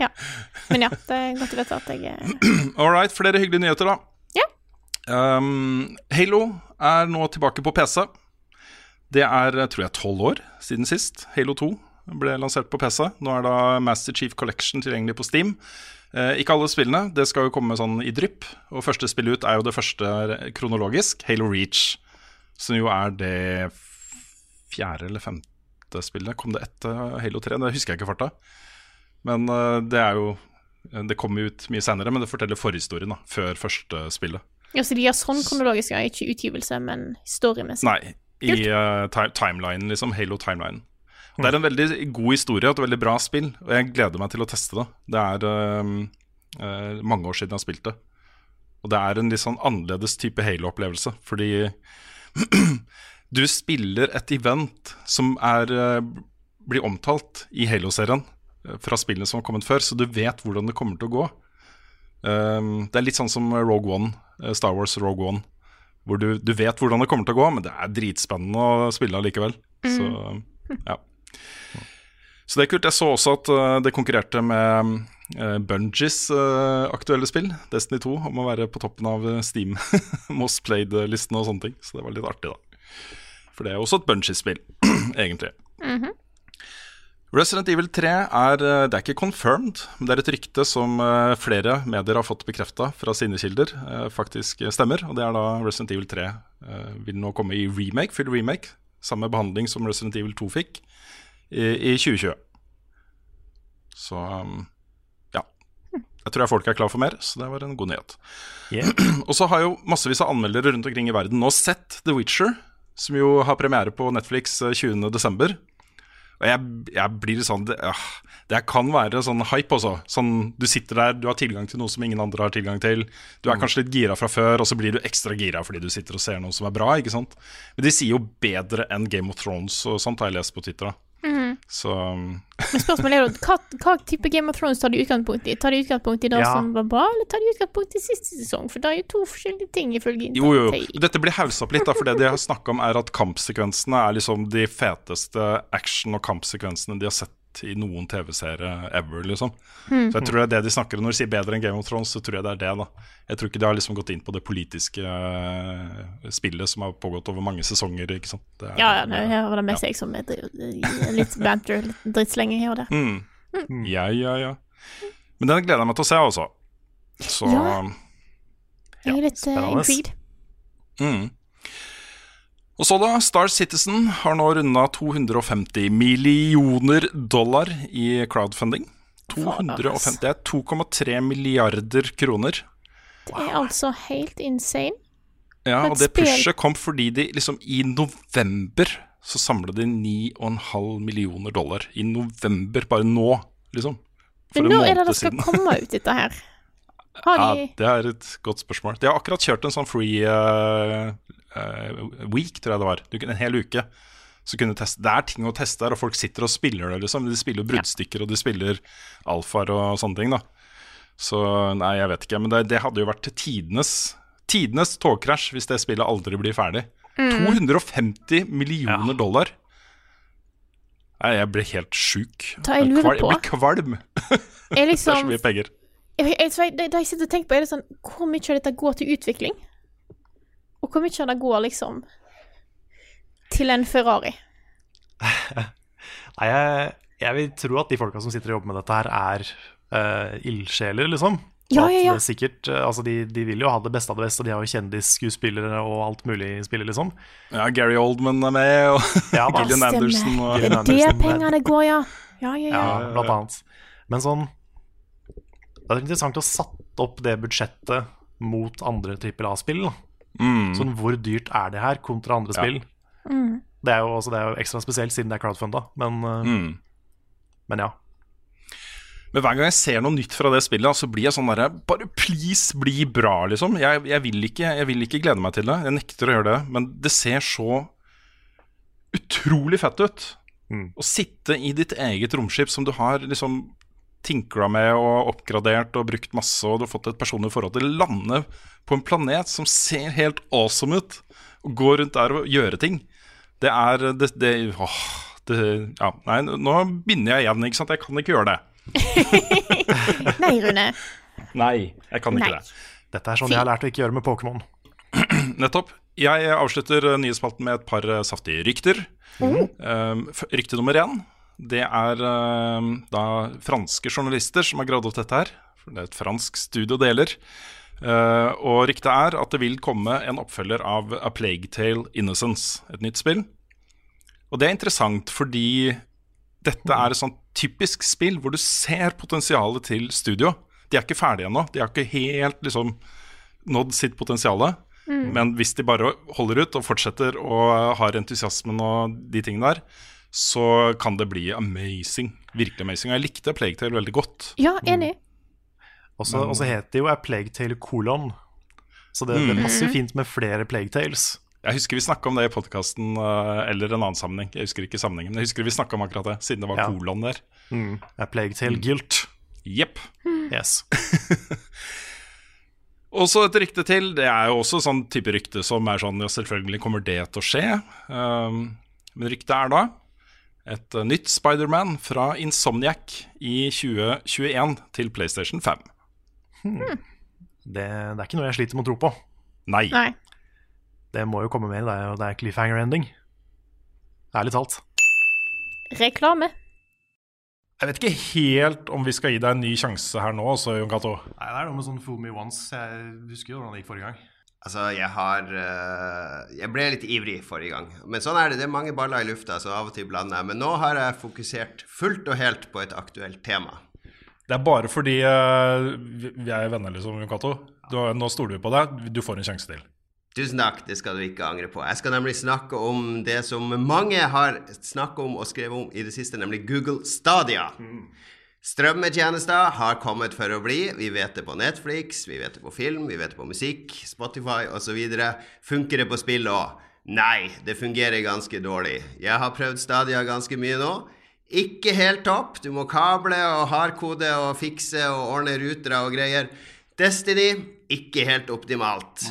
Ja. Men ja, det er godt å vite at jeg eh, All right, flere hyggelige nyheter, da. Ja. Um, Halo er nå tilbake på PC. Det er tror jeg tolv år siden sist. Halo 2 ble lansert på PC. Nå er da Master Chief Collection tilgjengelig på Steam. Eh, ikke alle spillene, det skal jo komme sånn i drypp. Og første spill ut er jo det første kronologisk, Halo Reach. Som jo er det fjerde eller femte spillet. Kom det etter Halo 3? Det husker jeg ikke farta. Men eh, det er jo Det kommer ut mye senere, men det forteller forhistorien, da. Før første spillet. Ja, så de gjør sånn kronologisk, ja. Ikke utgivelse, men storymessig. Nei, i uh, timelinen, liksom. Halo-timelinen. Det er en veldig god historie og et veldig bra spill, og jeg gleder meg til å teste det. Det er um, uh, mange år siden jeg har spilt det. Og det er en litt sånn annerledes type Halo-opplevelse, fordi du spiller et event som er, eh, blir omtalt i Halo-serien eh, fra spillene som har kommet før, så du vet hvordan det kommer til å gå. Um, det er litt sånn som Rogue One, Star Wars Rogue One, hvor du, du vet hvordan det kommer til å gå, men det er dritspennende å spille allikevel. Så ja. Så det er kult. Jeg så også at eh, det konkurrerte med uh, Bungies eh, aktuelle spill, Destiny 2, om å være på toppen av eh, Steam Most Played-listen og sånne ting. Så det var litt artig, da. For det er også et Bungies-spill, egentlig. Resident Evil 3 er, eh, det er ikke confirmed, men det er et rykte som eh, flere medier har fått bekrefta fra sine kilder, eh, faktisk stemmer. Og det er da Resident Evil 3 eh, vil nå komme i remake, full remake. Samme behandling som Resident Evil 2 fikk i, i 2020. Så um, ja. Jeg tror jeg folk er klar for mer, så det var en god nyhet. Yeah. Og så har jo massevis av anmeldere rundt omkring i verden nå sett The Witcher, som jo har premiere på Netflix eh, 20.12. Og jeg, jeg blir sånn det, ja, det kan være sånn hype også. Sånn, du sitter der, du har tilgang til noe som ingen andre har tilgang til. Du er kanskje litt gira fra før, og så blir du ekstra gira fordi du sitter og ser noe som er bra. ikke sant? Men de sier jo bedre enn Game of Thrones og sånt, har jeg lest på Twitter. da. Så um, Men spørsmålet er jo hva, hva type Game of Thrones tar de utgangspunkt i? Tar de utgangspunkt i det Ja. som var bra, eller tar de utgangspunkt i siste sesong? For det er jo to forskjellige ting, ifølge Jo, jo, jo. Dette blir haussa opp litt, da, for det de har snakka om, er at kampsekvensene er liksom de feteste action- og kampsekvensene de har sett i noen TV-serie ever, liksom. Hmm. Så jeg tror det er det de snakker om når de sier bedre enn Game of Thrones, så tror jeg det er det, da. Jeg tror ikke de har liksom gått inn på det politiske eh, spillet som har pågått over mange sesonger, ikke sant. Det er- Ja, ja, det, var det mest jeg som er litt banter, litt drittslenge her og der. Mm. Ja, ja, ja. Men den gleder jeg meg til å se, altså. Så Ja. Jeg er litt uh, intrigued. Mm. Og så da, Star Citizen har nå runda 250 millioner dollar i crowdfunding. 250, det er 2,3 milliarder kroner. Det er altså helt insane. Ja, og det pushet kom fordi de liksom i november så samla de 9,5 millioner dollar. I november, bare nå, liksom. For Men nå er det det skal komme ut, dette her? Har Ja, det er et godt spørsmål. De har akkurat kjørt en sånn free eh, week, tror jeg det var. Du, en hel uke. Så kunne teste. Det er ting å teste her, og folk sitter og spiller det, liksom. De spiller bruddstykker, og de spiller alfaer og sånne ting, da. Så nei, jeg vet ikke. Men det, det hadde jo vært tidenes Tidenes togkrasj hvis det spillet aldri blir ferdig. Mm. 250 millioner dollar. Nei, jeg ble helt sjuk. Jeg, jeg lurer Kval- på- Jeg kvalm. er Det er så liksom mye penger. jeg, jeg, jeg, det, det jeg sitter og tenker på, er det sånn Hvor mye av dette går til utvikling? Og hvor mye av det går liksom til en Ferrari? Nei, jeg, jeg vil tro at de folka som sitter og jobber med dette her, er uh, ildsjeler, liksom. Ja, ja, ja. sikkert, eh, altså de, de vil jo ha det beste av det beste, de har jo kjendisskuespillere og alt mulig spiller, liksom. Ja, Gary Oldman er med, og Ja. Gillian. Anderson. Og, Er det det pengene går, ja? Ja, ja, ja. Ja, blant annet. Men sånn Det er interessant å satt opp det budsjettet mot andre trippel A-spill. Mm, Sånn hvor dyrt er det her kontra andre Ja. spill? Mm. Det er, jo, altså, det er jo ekstra spesielt siden det er crowdfunda, men, eh, mm. men ja. Men hver gang jeg ser noe nytt fra det spillet, så blir jeg sånn derre Bare please, bli bra, liksom. Jeg, jeg, vil ikke, jeg vil ikke glede meg til det. Jeg nekter å gjøre det. Men det ser så utrolig fett ut. Mm. Å sitte i ditt eget romskip som du har liksom tinkla med og oppgradert og brukt masse, og du har fått et personlig forhold til, lande på en planet som ser helt awesome ut, og gå rundt der og gjøre ting. Det er det, det, åh, det Ja, nei, nå binder jeg igjen, ikke sant. Jeg kan ikke gjøre det. Nei, Rune. Nei, jeg kan ikke Nei. det. Dette er sånn jeg har lært å ikke gjøre med Pokémon. Nettopp. Jeg avslutter eh, nyhetsspalten med et par eh, saftige rykter. Um, rykte nummer én det er um, da franske journalister som har gravd opp dette her. For det er et fransk studio deler. Uh, og ryktet er at det vil komme en oppfølger av A Plague Tale Innocence, et nytt spill. Og det er interessant fordi dette er et sånt typisk spill hvor du ser potensialet til studio. De er ikke ferdige ennå. De har ikke helt liksom nådd sitt potensial. Men hvis de bare holder ut og fortsetter og har entusiasmen og de tingene der, så kan det bli amazing. Virkelig amazing. Og jeg likte Plague Tale veldig godt. Ja, enig. Og så og så heter det jo A Plague Tale kolon. Så det, det passer fint med flere Plague Tales. Jeg husker vi snakka om det i podkasten, eller en annen sammenheng. Jeg husker ikke sammenhengen, men jeg husker vi snakka om akkurat det, siden det var Ja. kolon der. A Plague Tale Guilt. Jepp. Yes. Og så et rykte til. Det er jo også sånn type rykte som er sånn Ja, selvfølgelig kommer det til å skje. Um, men ryktet er da et uh, nytt Spiderman fra Insomniac i 2021 til PlayStation 5. Det, det er ikke noe jeg sliter med å tro på. Nei. Nei. Det må jo komme mer. Det er det er cliffhanger ending. Ærlig talt. Reklame. Jeg vet ikke helt om vi skal gi deg en ny sjanse her nå, så Jon Cato. Nei, det er noe med sånn fool me once. Jeg husker jo hvordan det gikk forrige gang. Altså, jeg har eh, Jeg ble litt ivrig forrige gang. Men sånn er det. Det er mange baller i lufta, så av og til blander jeg. Men nå har jeg fokusert fullt og helt på et aktuelt tema. Det er bare fordi eh, vi er venner, liksom, Cato. Nå stoler vi på deg. Du får en sjanse til. Tusen takk, det skal du ikke angre på. Jeg skal nemlig snakke om det som mange har snakket om og skrevet om i det siste, nemlig Google Stadia. Strømmetjenester har kommet for å bli. Vi vet det på Netflix, vi vet det på film, vi vet det på musikk, Spotify osv. Funker det på spill òg? Nei, det fungerer ganske dårlig. Jeg har prøvd Stadia ganske mye nå. Ikke helt topp. Du må kable og hardkode og fikse og ordne rutere og greier. Destiny ikke helt optimalt.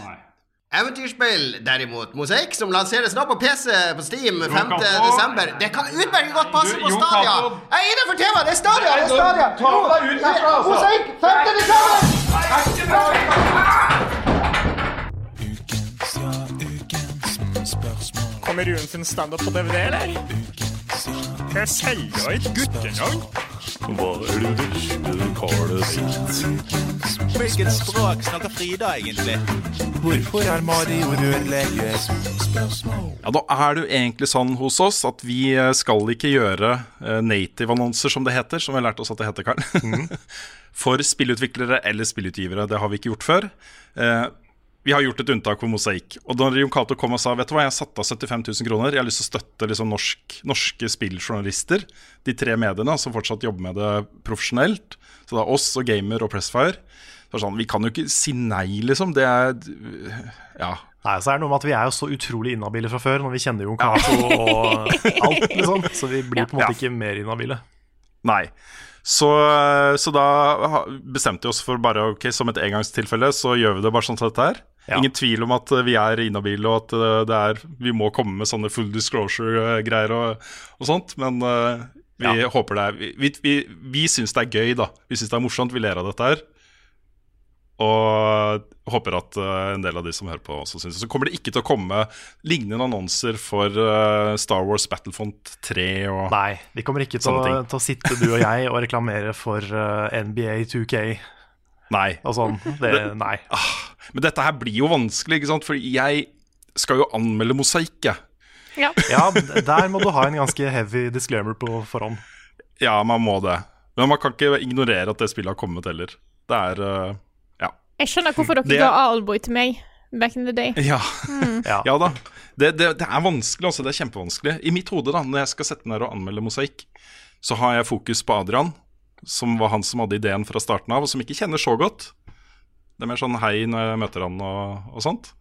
Eventyrspill, derimot, Mosaikk, som lanseres nå på PC på Steam 5. desember. Det kan utmerket godt passe på Stadia. Jeg er innenfor temaet! Det er Stadia! det er Stadia. Ta deg ut herfra, altså. Mosaikk 5. desember! Kommer Ruen sin standup på DVD, eller? Jeg selger et guttenavn. Hva er det du kaller sitt? Hvilket språk snakker Frida egentlig? Hvorfor er Mario rørlegger? Ja, Da er det jo egentlig sånn hos oss at vi eh, skal ikke gjøre eh, native-annonser, som det heter, som vi har lært oss at det heter, Karl. For spillutviklere eller spillutgivere. Det har vi ikke gjort før. Vi har gjort et unntak for mosaikk. Og da Jon Cato kom og sa vet du hva, jeg har satt av 75 000 kroner, jeg har lyst til å støtte liksom norsk, norske spilljournalister, de tre mediene som fortsatt jobber med det profesjonelt, så det er oss og Gamer og Pressfire. Så sånn, Vi kan jo ikke si nei, liksom. Det er Ja. Nei, så er det noe med at Vi er jo så utrolig inhabile fra før, når vi kjenner Jon Cato og alt. liksom Så vi blir på en måte Ja. ikke mer inhabile. Nei. Så, så da bestemte vi oss for bare ok, som et engangstilfelle, så gjør vi det bare sånn som dette her. Ja. Ingen tvil om at eh, vi er inhabile, og at eh, det er, vi må komme med sånne full disclosure-greier og, og sånt. Men uh, vi håper det er Vi, vi, vi, vi syns det er gøy, da. Vi syns det er morsomt. Vi ler av dette her. Og håper at uh, en del av de som hører på, også syns det. Så kommer det ikke til å komme lignende annonser for uh, Star Wars Battlefront 3 og Nei, vi kommer ikke til å, til å sitte, du og jeg, og reklamere for NBA 2K Nei. sånn. Det, nei. Men dette her blir jo vanskelig, ikke sant? For jeg skal jo anmelde mosaikk. Ja. Ja, der må du ha en ganske heavy disclaimer på forhånd. Ja, man må det. Men man kan ikke ignorere at det spillet har kommet heller. Det er uh, Ja. Jeg skjønner hvorfor dere Det- ga Alboy til meg back in the day. Ja, Mm. Ja. ja da. Det, det, det er vanskelig, altså. Det er kjempevanskelig. I mitt hode, da, når jeg skal sette meg ned og anmelde mosaikk, så har jeg fokus på Adrian, som var han som hadde ideen fra starten av, og som ikke kjenner så godt. Det er mer sånn hei når jeg møter han og, og sånt.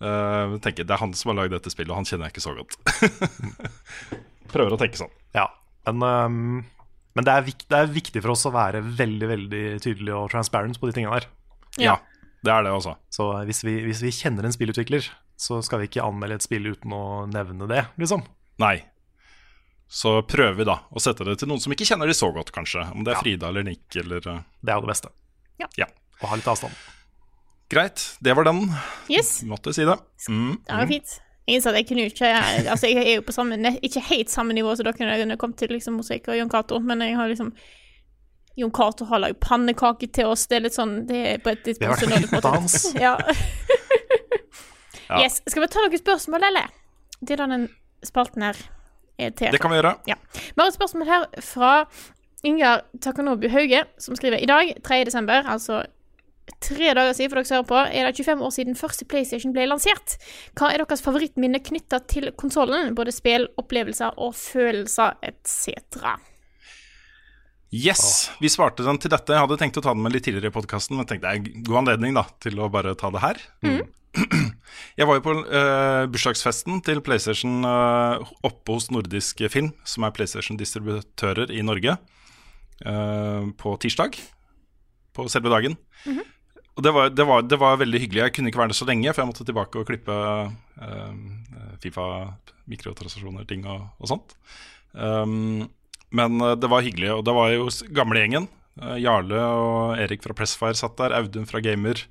Uh, tenker, Det er han som har lagd dette spillet, og han kjenner jeg ikke så godt. Prøver å tenke sånn. Ja, men, um, men det, er vik det er viktig for oss å være veldig veldig tydelig og transparent på de tingene der. Ja, det er det også. Så hvis vi, hvis vi kjenner en spillutvikler, så skal vi ikke anmelde et spill uten å nevne det, liksom. Nei. Så prøver vi da å sette det til noen som ikke kjenner de så godt, kanskje. Om det er Ja. Frida eller Nick eller eh, Det er jo det beste. Ja. Ja. Og ha litt avstand. Greit, det var den. Yes, Måtte si det. Mm. det var fint. Jeg innså at jeg kunne ikke Altså, jeg er jo på samme Ikke helt samme nivå som dere når det kom til liksom musikk og Jon Cato, men jeg har liksom Jon Cato har lagd pannekaker til oss. Det er litt sånn Det er på et har tidspunkt vært det på en måte- dans. Ja. Ja. Yes. Skal vi ta noen spørsmål, eller? Det er da den spalten her er. Det kan vi gjøre. Ja. Vi har et spørsmål her fra Ingar Takanobu Hauge, som skriver i dag, 3. desember, altså tre dager siden for dere hører på, er det 25 år siden første PlayStation ble lansert. Hva er deres favorittminne knytta til konsollen? Både spill, opplevelser og følelser etc. Yes, vi svarte den til dette. Jeg hadde tenkt å ta den med litt tidligere i podkasten, men tenkte det er god anledning da, til å bare ta det her. Jeg var jo på uh, bursdagsfesten til PlayStation uh, oppe hos Nordisk Film, som er PlayStation-distributører i Norge, uh, på tirsdag. På selve dagen. Og det var, det, var, det var veldig hyggelig. Jeg kunne ikke være der så lenge, for jeg måtte tilbake og klippe Fifa, mikrotransaksjoner, ting og, og sånt. Um, men eh, det var hyggelig, og det var jo gamlegjengen. Uh, Jarle og Erik fra Pressfire satt der, Audun fra Gamer.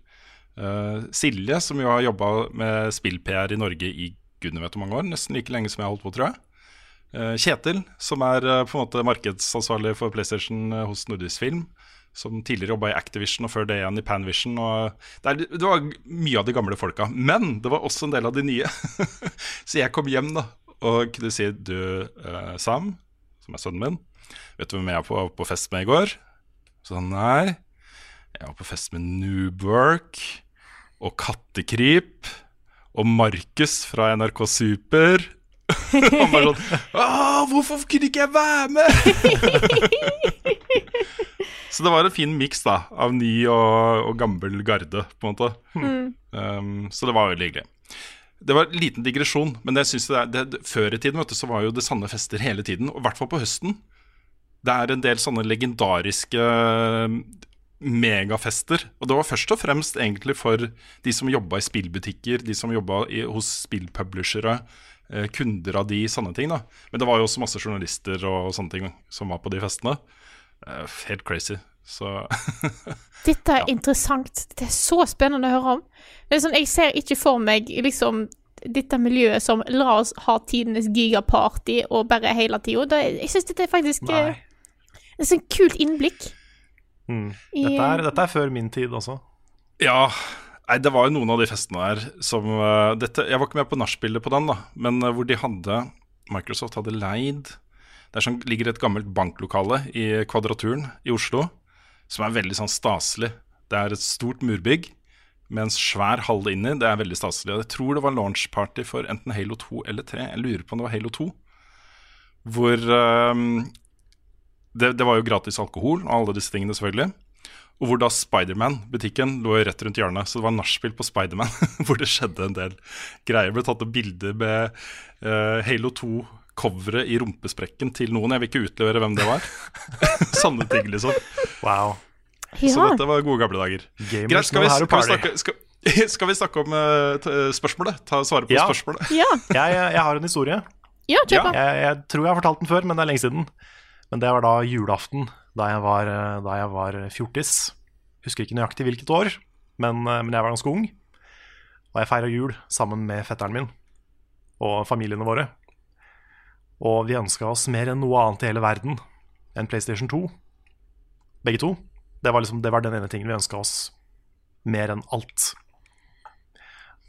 eh, Silje, som jo har jobba med spill-PR i Norge i gudene vet hvor mange år, nesten like lenge som jeg har holdt på, tror jeg. Eh, Kjetil, som er eh, på en måte markedsansvarlig for PlayStation eh, hos Nordisk Film. Som tidligere jobba i Activision og før det igjen i Panvision. Det, er, det var mye av de gamle folka. Men det var også en del av de nye. Så jeg kom hjem da og kunne si Du, eh, Sam, som er sønnen min, vet du hvem jeg var på, på fest med i går? Så han nei. Jeg var på fest med Noobwork og Kattekrip og Markus fra NRK Super. Han bare sånn hvorfor kunne ikke jeg være med? Så det var en fin miks av ny og, og gammel garde, på en måte. Mm. Um, så det var veldig hyggelig. Det var en liten digresjon, men jeg synes det er, det, før i tiden vet du, så var jo det sanne fester hele tiden. Og i hvert fall på høsten. Det er en del sånne legendariske megafester. Og det var først og fremst egentlig for de som jobba i spillbutikker, de som jobba hos spillpublishere, eh, kunder av de, sanne ting. da Men det var jo også masse journalister og sånne ting som var på de festene. Eh, helt crazy. Så Dette er interessant. Det er så spennende å høre om. Det er sånn, jeg ser ikke for meg liksom dette miljøet som la oss ha tidenes gigaparty og bare hele tida. Jeg syns dette er faktisk Nei. eh, Det er sånn kult innblikk. Mm. Dette, er, dette er før min tid også. Ja, nei, det var jo noen av de festene der som uh, dette, Jeg var ikke med på nachspielet på den, da, men uh, hvor de hadde Microsoft hadde leid Der sånn, ligger et gammelt banklokale i Kvadraturen i Oslo, som er veldig sånn staselig. Det er et stort murbygg med en svær hall inni. Det er veldig staselig. Jeg tror det var launchparty for enten Halo 2 eller 3. Jeg lurer på om det var Halo 2. Hvor um, det, det var jo gratis alkohol og alle disse tingene, selvfølgelig. Og hvor da Spiderman-butikken lå jo rett rundt hjørnet. Så det var nachspiel på Spiderman, hvor det skjedde en del greier. Det ble tatt opp bilder med uh, Halo 2-coveret i rumpesprekken til noen. Jeg vil ikke utlevere hvem det var. Sånne ting, liksom. Wow. Så dette var gode gamle dager. Gamers Greit, skal vi, skal vi, snakke, skal, skal vi snakke om uh, t- spørsmålet? Ta Svare på Ja. spørsmålet? Ja, Jeg, jeg har en historie. ja. Jeg, jeg tror jeg har fortalt den før, men det er lenge siden. Men det var da julaften, da jeg var, eh, da jeg var fjortis. Husker ikke nøyaktig hvilket år, men, men jeg var ganske ung. Og jeg feira jul sammen med fetteren min og familiene våre. Og vi ønska oss mer enn noe annet i hele verden enn PlayStation 2. Begge to. Det var, liksom, det var den ene tingen vi ønska oss mer enn alt.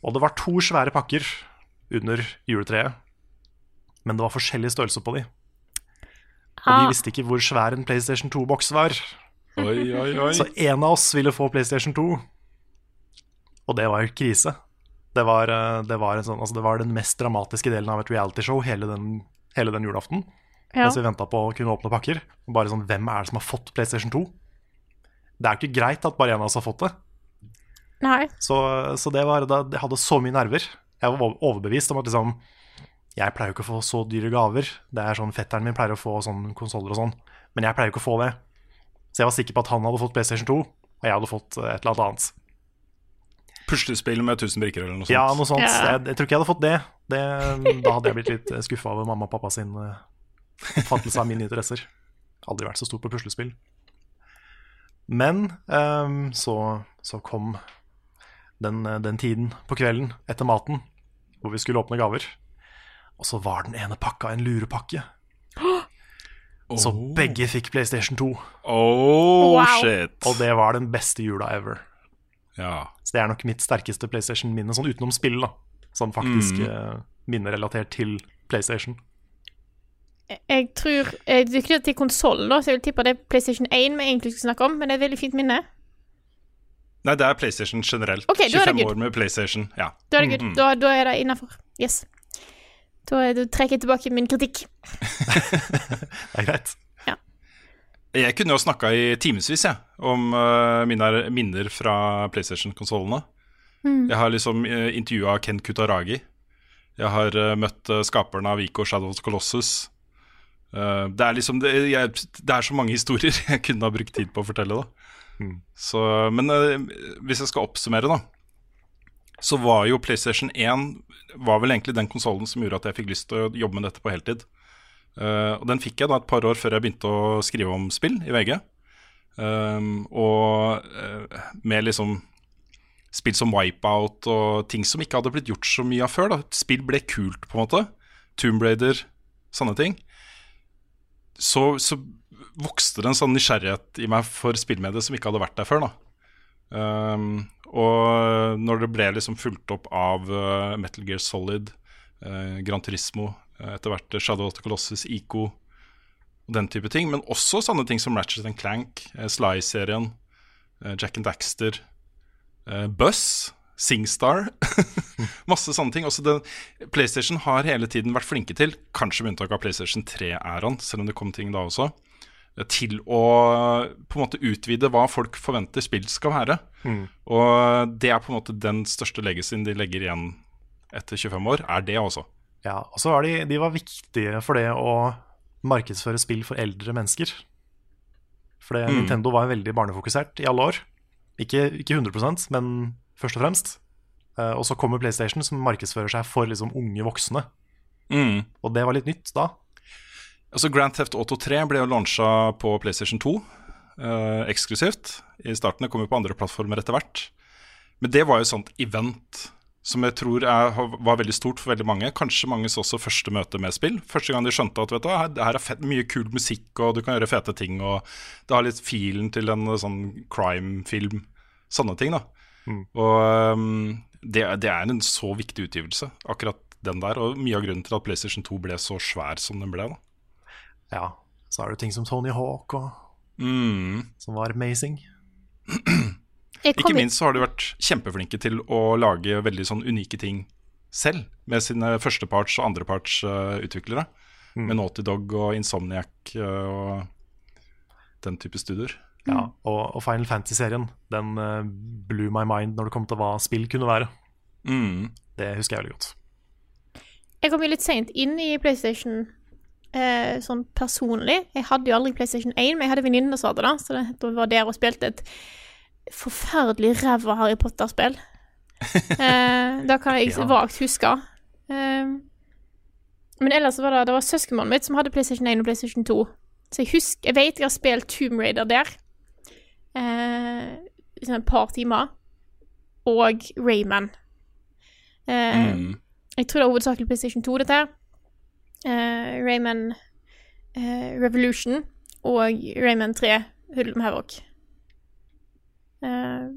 Og det var to svære pakker under juletreet, men det var forskjellig størrelse på de. Og Ah. vi visste ikke hvor svær en PlayStation 2-boks var. Oi, oi, oi. Så en av oss ville få PlayStation 2, og det var jo krise. Det var, eh, det var, en sånn, altså det var den mest dramatiske delen av et realityshow hele den, hele den julaften. Ja. Mens vi venta på å kunne åpne pakker. Og bare sånn, Hvem er det som har fått PlayStation 2? Det er jo ikke greit at bare en av oss har fått det. Nei. Så, så det var, da, jeg hadde så mye nerver. Jeg var overbevist om at liksom Jeg pleier jo ikke å få så dyre gaver. Det er sånn Fetteren min pleier å få sånne konsoller og sånn, men jeg pleier jo ikke å få det. Så jeg var sikker på at han hadde fått PlayStation 2, og jeg hadde fått et eller annet annet. Puslespill med 1000 brikker eller noe sånt. Ja, noe sånt. Ja. Jeg, jeg tror ikke jeg hadde fått det. Det da hadde jeg blitt litt skuffa over mamma og pappa sin fattelse av mine interesser. Aldri vært så stor på puslespill. Men um, så, så kom den, eh, den tiden på kvelden etter maten hvor vi skulle åpne gaver. Og så var den ene pakka en lurepakke. Så begge fikk PlayStation 2. Oh, Wow. shit. Og det var den beste jula ever. Ja. Så det er nok mitt sterkeste PlayStation-minne, sånn utenom spill, da. Sånn faktisk mm. minne relatert til PlayStation. Jeg tror Jeg dykker det til konsoll, da, så jeg vil tippe det er PlayStation 1 vi egentlig skal snakke om, men det er et veldig fint minne. Nei, det er PlayStation generelt. Ok, da er det 25 år med PlayStation. Ja. Da er det good. Da, da er det innafor. Yes. Da, er- da trekker jeg tilbake min kritikk. Det er greit. Jeg kunne jo snakka i timevis jeg, om uh, minner fra PlayStation-konsollene. Jeg har liksom uh, intervjua Ken Kutaragi. Jeg har eh, møtt uh, skaperen av Vico Shadow of the Colossus. Uh, det er liksom det, jeg, det er så mange historier jeg kunne ha brukt tid på å fortelle. da så, Men uh, hvis jeg skal oppsummere, da så var jo PlayStation 1 var vel egentlig den konsollen som gjorde at jeg fikk lyst til å jobbe med dette på heltid. Uh, og den fikk jeg da et par år før jeg begynte å skrive om spill i VG. Um, og eh, med liksom spill som Wipeout og ting som ikke hadde blitt gjort så mye av før. da Spill ble kult, på en måte. Tomb Raider, sånne ting, så, så vokste det en sånn nysgjerrighet i meg for spillmediet som ikke hadde vært der før. Um, og når det ble liksom fulgt opp av uh, Metal Gear Solid, uh, Gran Turismo, uh, etter hvert Shadow of the Colossus, ICO og den type ting, men også sånne ting som Ratchet and Clank, Sly-serien, Jack and Daxter, uh, Buzz, Singstar Masse sånne ting. Også den, PlayStation har hele tiden vært flinke til, kanskje med unntak av PlayStation 3-æraen, selv om det kom ting da også, eh, til å på en måte utvide hva folk forventer spill skal være. Mm. Og det er på en måte den største legacyen de legger igjen etter 25 år, er det også. Ja, og så var de, de var viktige for det å markedsføre spill for eldre mennesker. For Mm. Nintendo var veldig barnefokusert i alle år. Ikke, ikke 100 men først og fremst. Eh, og så kommer PlayStation, som markedsfører seg for liksom unge voksne. Mm. Og det var litt nytt da. Altså Grand Theft Auto 3 ble jo launcha på PlayStation 2 eh, eksklusivt. I starten det kom jo på andre plattformer etter hvert. Men det var jo et sånt event som jeg tror er, var veldig stort for veldig mange. Kanskje manges også første møte med spill. Første gang de skjønte at vet du, det her er fett, mye kul musikk, og du kan gjøre fete ting. Og det har litt filen til en sånn crime-film. Sånne ting, da. Og um, det, det er en så viktig utgivelse, akkurat den der. Og mye av grunnen til at PlayStation 2 ble så svær som den ble. da Ja, Så er det ting som Tony Hawk, og, Mm. som var amazing. Ikke minst så har de vært kjempeflinke til å lage veldig sånn unike ting selv, med sine førsteparts- og andreparts-utviklere. Med Naughty Dog og Insomniac uh, og den type studioer. Ja, og, og Final Fantasy-serien Den uh, blew my mind når det kom til hva spill kunne være. Mm. Det husker jeg veldig godt. Jeg kom jo litt seint inn i PlayStation eh, sånn personlig. Jeg hadde jo aldri PlayStation 1, men jeg hadde venninner som hadde det, så det da var der og spilte et forferdelig ræva Harry Potter-spill. Eh, da kan jeg Ja. vagt huske. Eh, men ellers var det, det var søskenbarnet mitt som hadde PlayStation 1 og PlayStation 2. Så jeg husker, jeg vet jeg har spilt Tomb Raider der. Eh, et par timer. Og Rayman. Eh, Mm. Jeg tror det er hovedsakelig PlayStation 2, dette her. Eh, Rayman eh, Revolution og Rayman 3 Hoodlum Havoc. jeg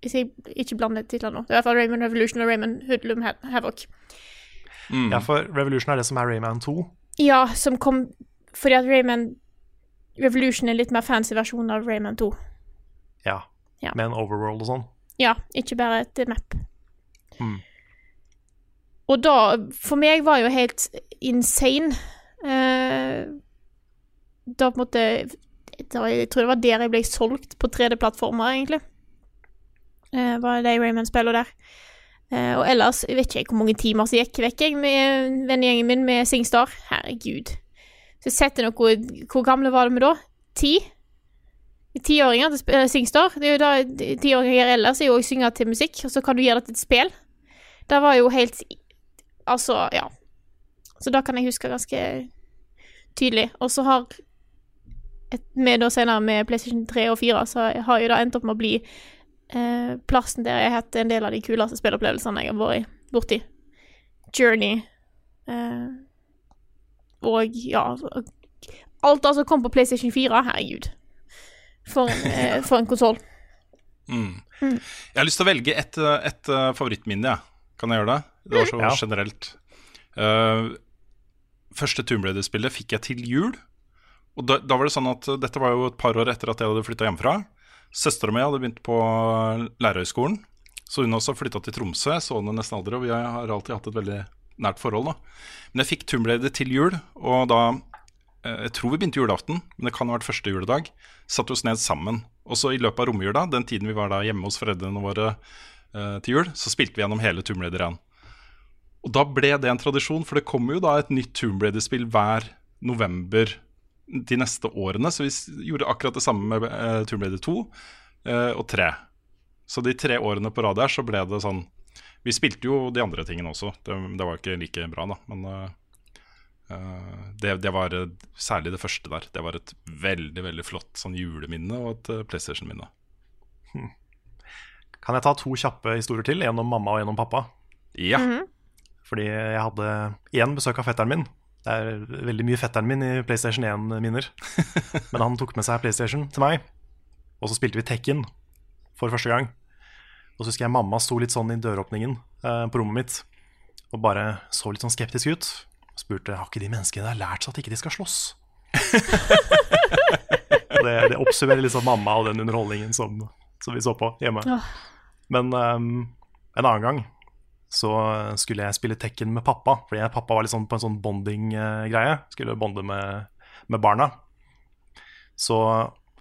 hvis jeg ikke blander titlene nå. Det er i hvert fall Rayman Revolution og Rayman Hoodlum Havoc. Mm. Ja, for Revolution er det som er Rayman 2. Ja, som kom fordi at Rayman Revolution er litt mer fancy versjon av Rayman 2. Ja. Ja. Med en overworld og sånn. Ja, ikke bare et map. Mm. Og da, for meg var jo helt insane eh, Da på en måte da, Jeg tror det var der jeg ble solgt på 3D-plattformer, egentlig. Eh, var de Rayman-spillene der. Eh, og ellers jeg vet ikke jeg hvor mange timer som gikk vekk jeg med vennegjengen min med Singstar. Herregud. Så setter noe Hvor gamle var de da? Ti? Tiåringer til eh, Singstar. Det er jo da tiåringer ellers, er jo å synge til musikk, og så kan du gjøre det til et spill. Det var jo helt Altså, ja. Så da kan jeg huske ganske tydelig. Og så har med da senere med PlayStation 3 og 4, så har jeg da endt opp med å bli eh, plassen der jeg har hatt en del av de kuleste spillopplevelsene jeg har vært borti. Journey. Eh, og ja Alt som kom på PlayStation 4. Herregud. For, eh, for en konsoll. Mm. Mm. Jeg har lyst til å velge et, eh, et eh, favorittminne, jeg. Kan jeg gjøre det? Det var så Ja. generelt. Uh, første Tomb Raider-spillet fikk jeg til jul. Og da, da var det sånn at Dette var jo et par år etter at jeg hadde flytta hjemmefra. Søstera mi hadde begynt på lærerhøgskolen, så hun også flytta til Tromsø. Jeg så henne nesten aldri, og vi har alltid hatt et veldig nært forhold. da Men jeg fikk Tomb Raider til jul, og da eh, Jeg tror vi begynte julaften, men det kan ha vært første juledag. Satte oss ned sammen. Og så i løpet av romjula, den tiden vi var da hjemme hos foreldrene våre eh, til jul, så spilte vi gjennom hele Tomb Raider 1. Og da ble det en tradisjon, for det kommer jo da et nytt Tomb Raider-spill hver november de neste årene. Så vi gjorde akkurat det samme med Tomb Raider 2 eh, og 3. Så de tre årene på rad der så ble det sånn Vi spilte jo de andre tingene også, det, det var ikke like bra, da. Men eh, eh, det, det var eh, særlig det første der. Det var et veldig veldig flott sånn juleminne og et uh, PlayStation-minne. Kan jeg ta to kjappe historier til? En om mamma og en om pappa? Ja. Mhm. Fordi jeg hadde én besøk av fetteren min. Det er veldig mye fetteren min i PlayStation 1-minner. Men han tok med seg PlayStation til meg, og så spilte vi Tekken for første gang. Og så husker jeg mamma sto litt sånn i døråpningen eh, på rommet mitt og bare så litt sånn skeptisk ut. Og spurte har ikke de menneskene der lært seg at ikke de skal slåss. det, det oppsummerer liksom mamma og den underholdningen som, som vi så på hjemme. Ja. Men um, en annen gang så skulle jeg spille Tekken med pappa. Fordi jeg, pappa var liksom på en sånn bonding-greie. Skulle bonde med, med barna. Så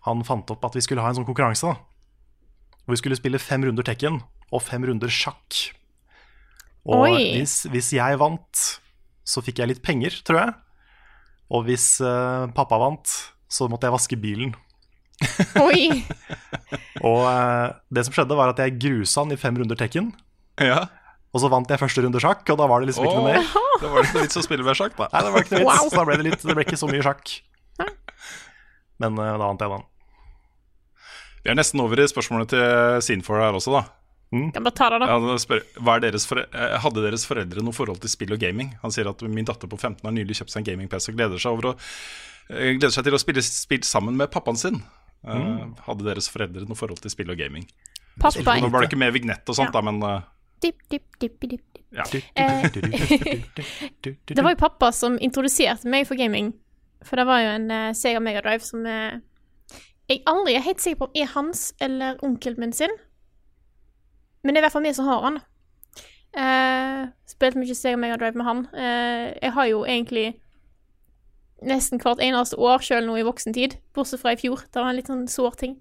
han fant opp at vi skulle ha en sånn konkurranse. da Hvor vi skulle spille fem runder Tekken og fem runder sjakk. Og hvis, hvis jeg vant, så fikk jeg litt penger, tror jeg. Og hvis uh, pappa vant, så måtte jeg vaske bilen. Oi! Og uh, det som skjedde, var at jeg grusa han i fem runder Tekken. Ja. Og så vant jeg første runde sjakk, og da var det liksom ikke noe mer. Det Da var det ikke noe vits å spille mer sjakk, da. Nei, det var ikke noe vits. Wow. Da ble det, litt, det ble ikke så mye sjakk. Men uh, da vant jeg, da. Vi er nesten over i spørsmålet til Sinfor her også, da. Kan bare ta det, da. Ja, spør, hva er deres eh, hadde deres foreldre noe forhold til spill og gaming? Han sier at min datter på 15 har nylig kjøpt seg en gaming-PC og gleder seg, over å, eh, gleder seg til å spille spill sammen med pappaen sin. Eh, Mm. Hadde deres foreldre noe forhold til spill og gaming? Pappa Nå var det ikke med vignett og sånt, Ja. da, men eh, dip, dip, dip, dip. ja. Eh, Det var jo pappa som introduserte meg for gaming. For det var jo en uh, Sega Mega Drive som eh, jeg aldri er helt sikker på om er hans eller onkelen min sin. Men det er i hvert fall vi som har han. Uh, spilt mye Sega Mega Drive med han. Uh, jeg har jo egentlig nesten hvert eneste år sjøl nå i voksen tid, bortsett fra i fjor. Det var en litt sånn sår ting.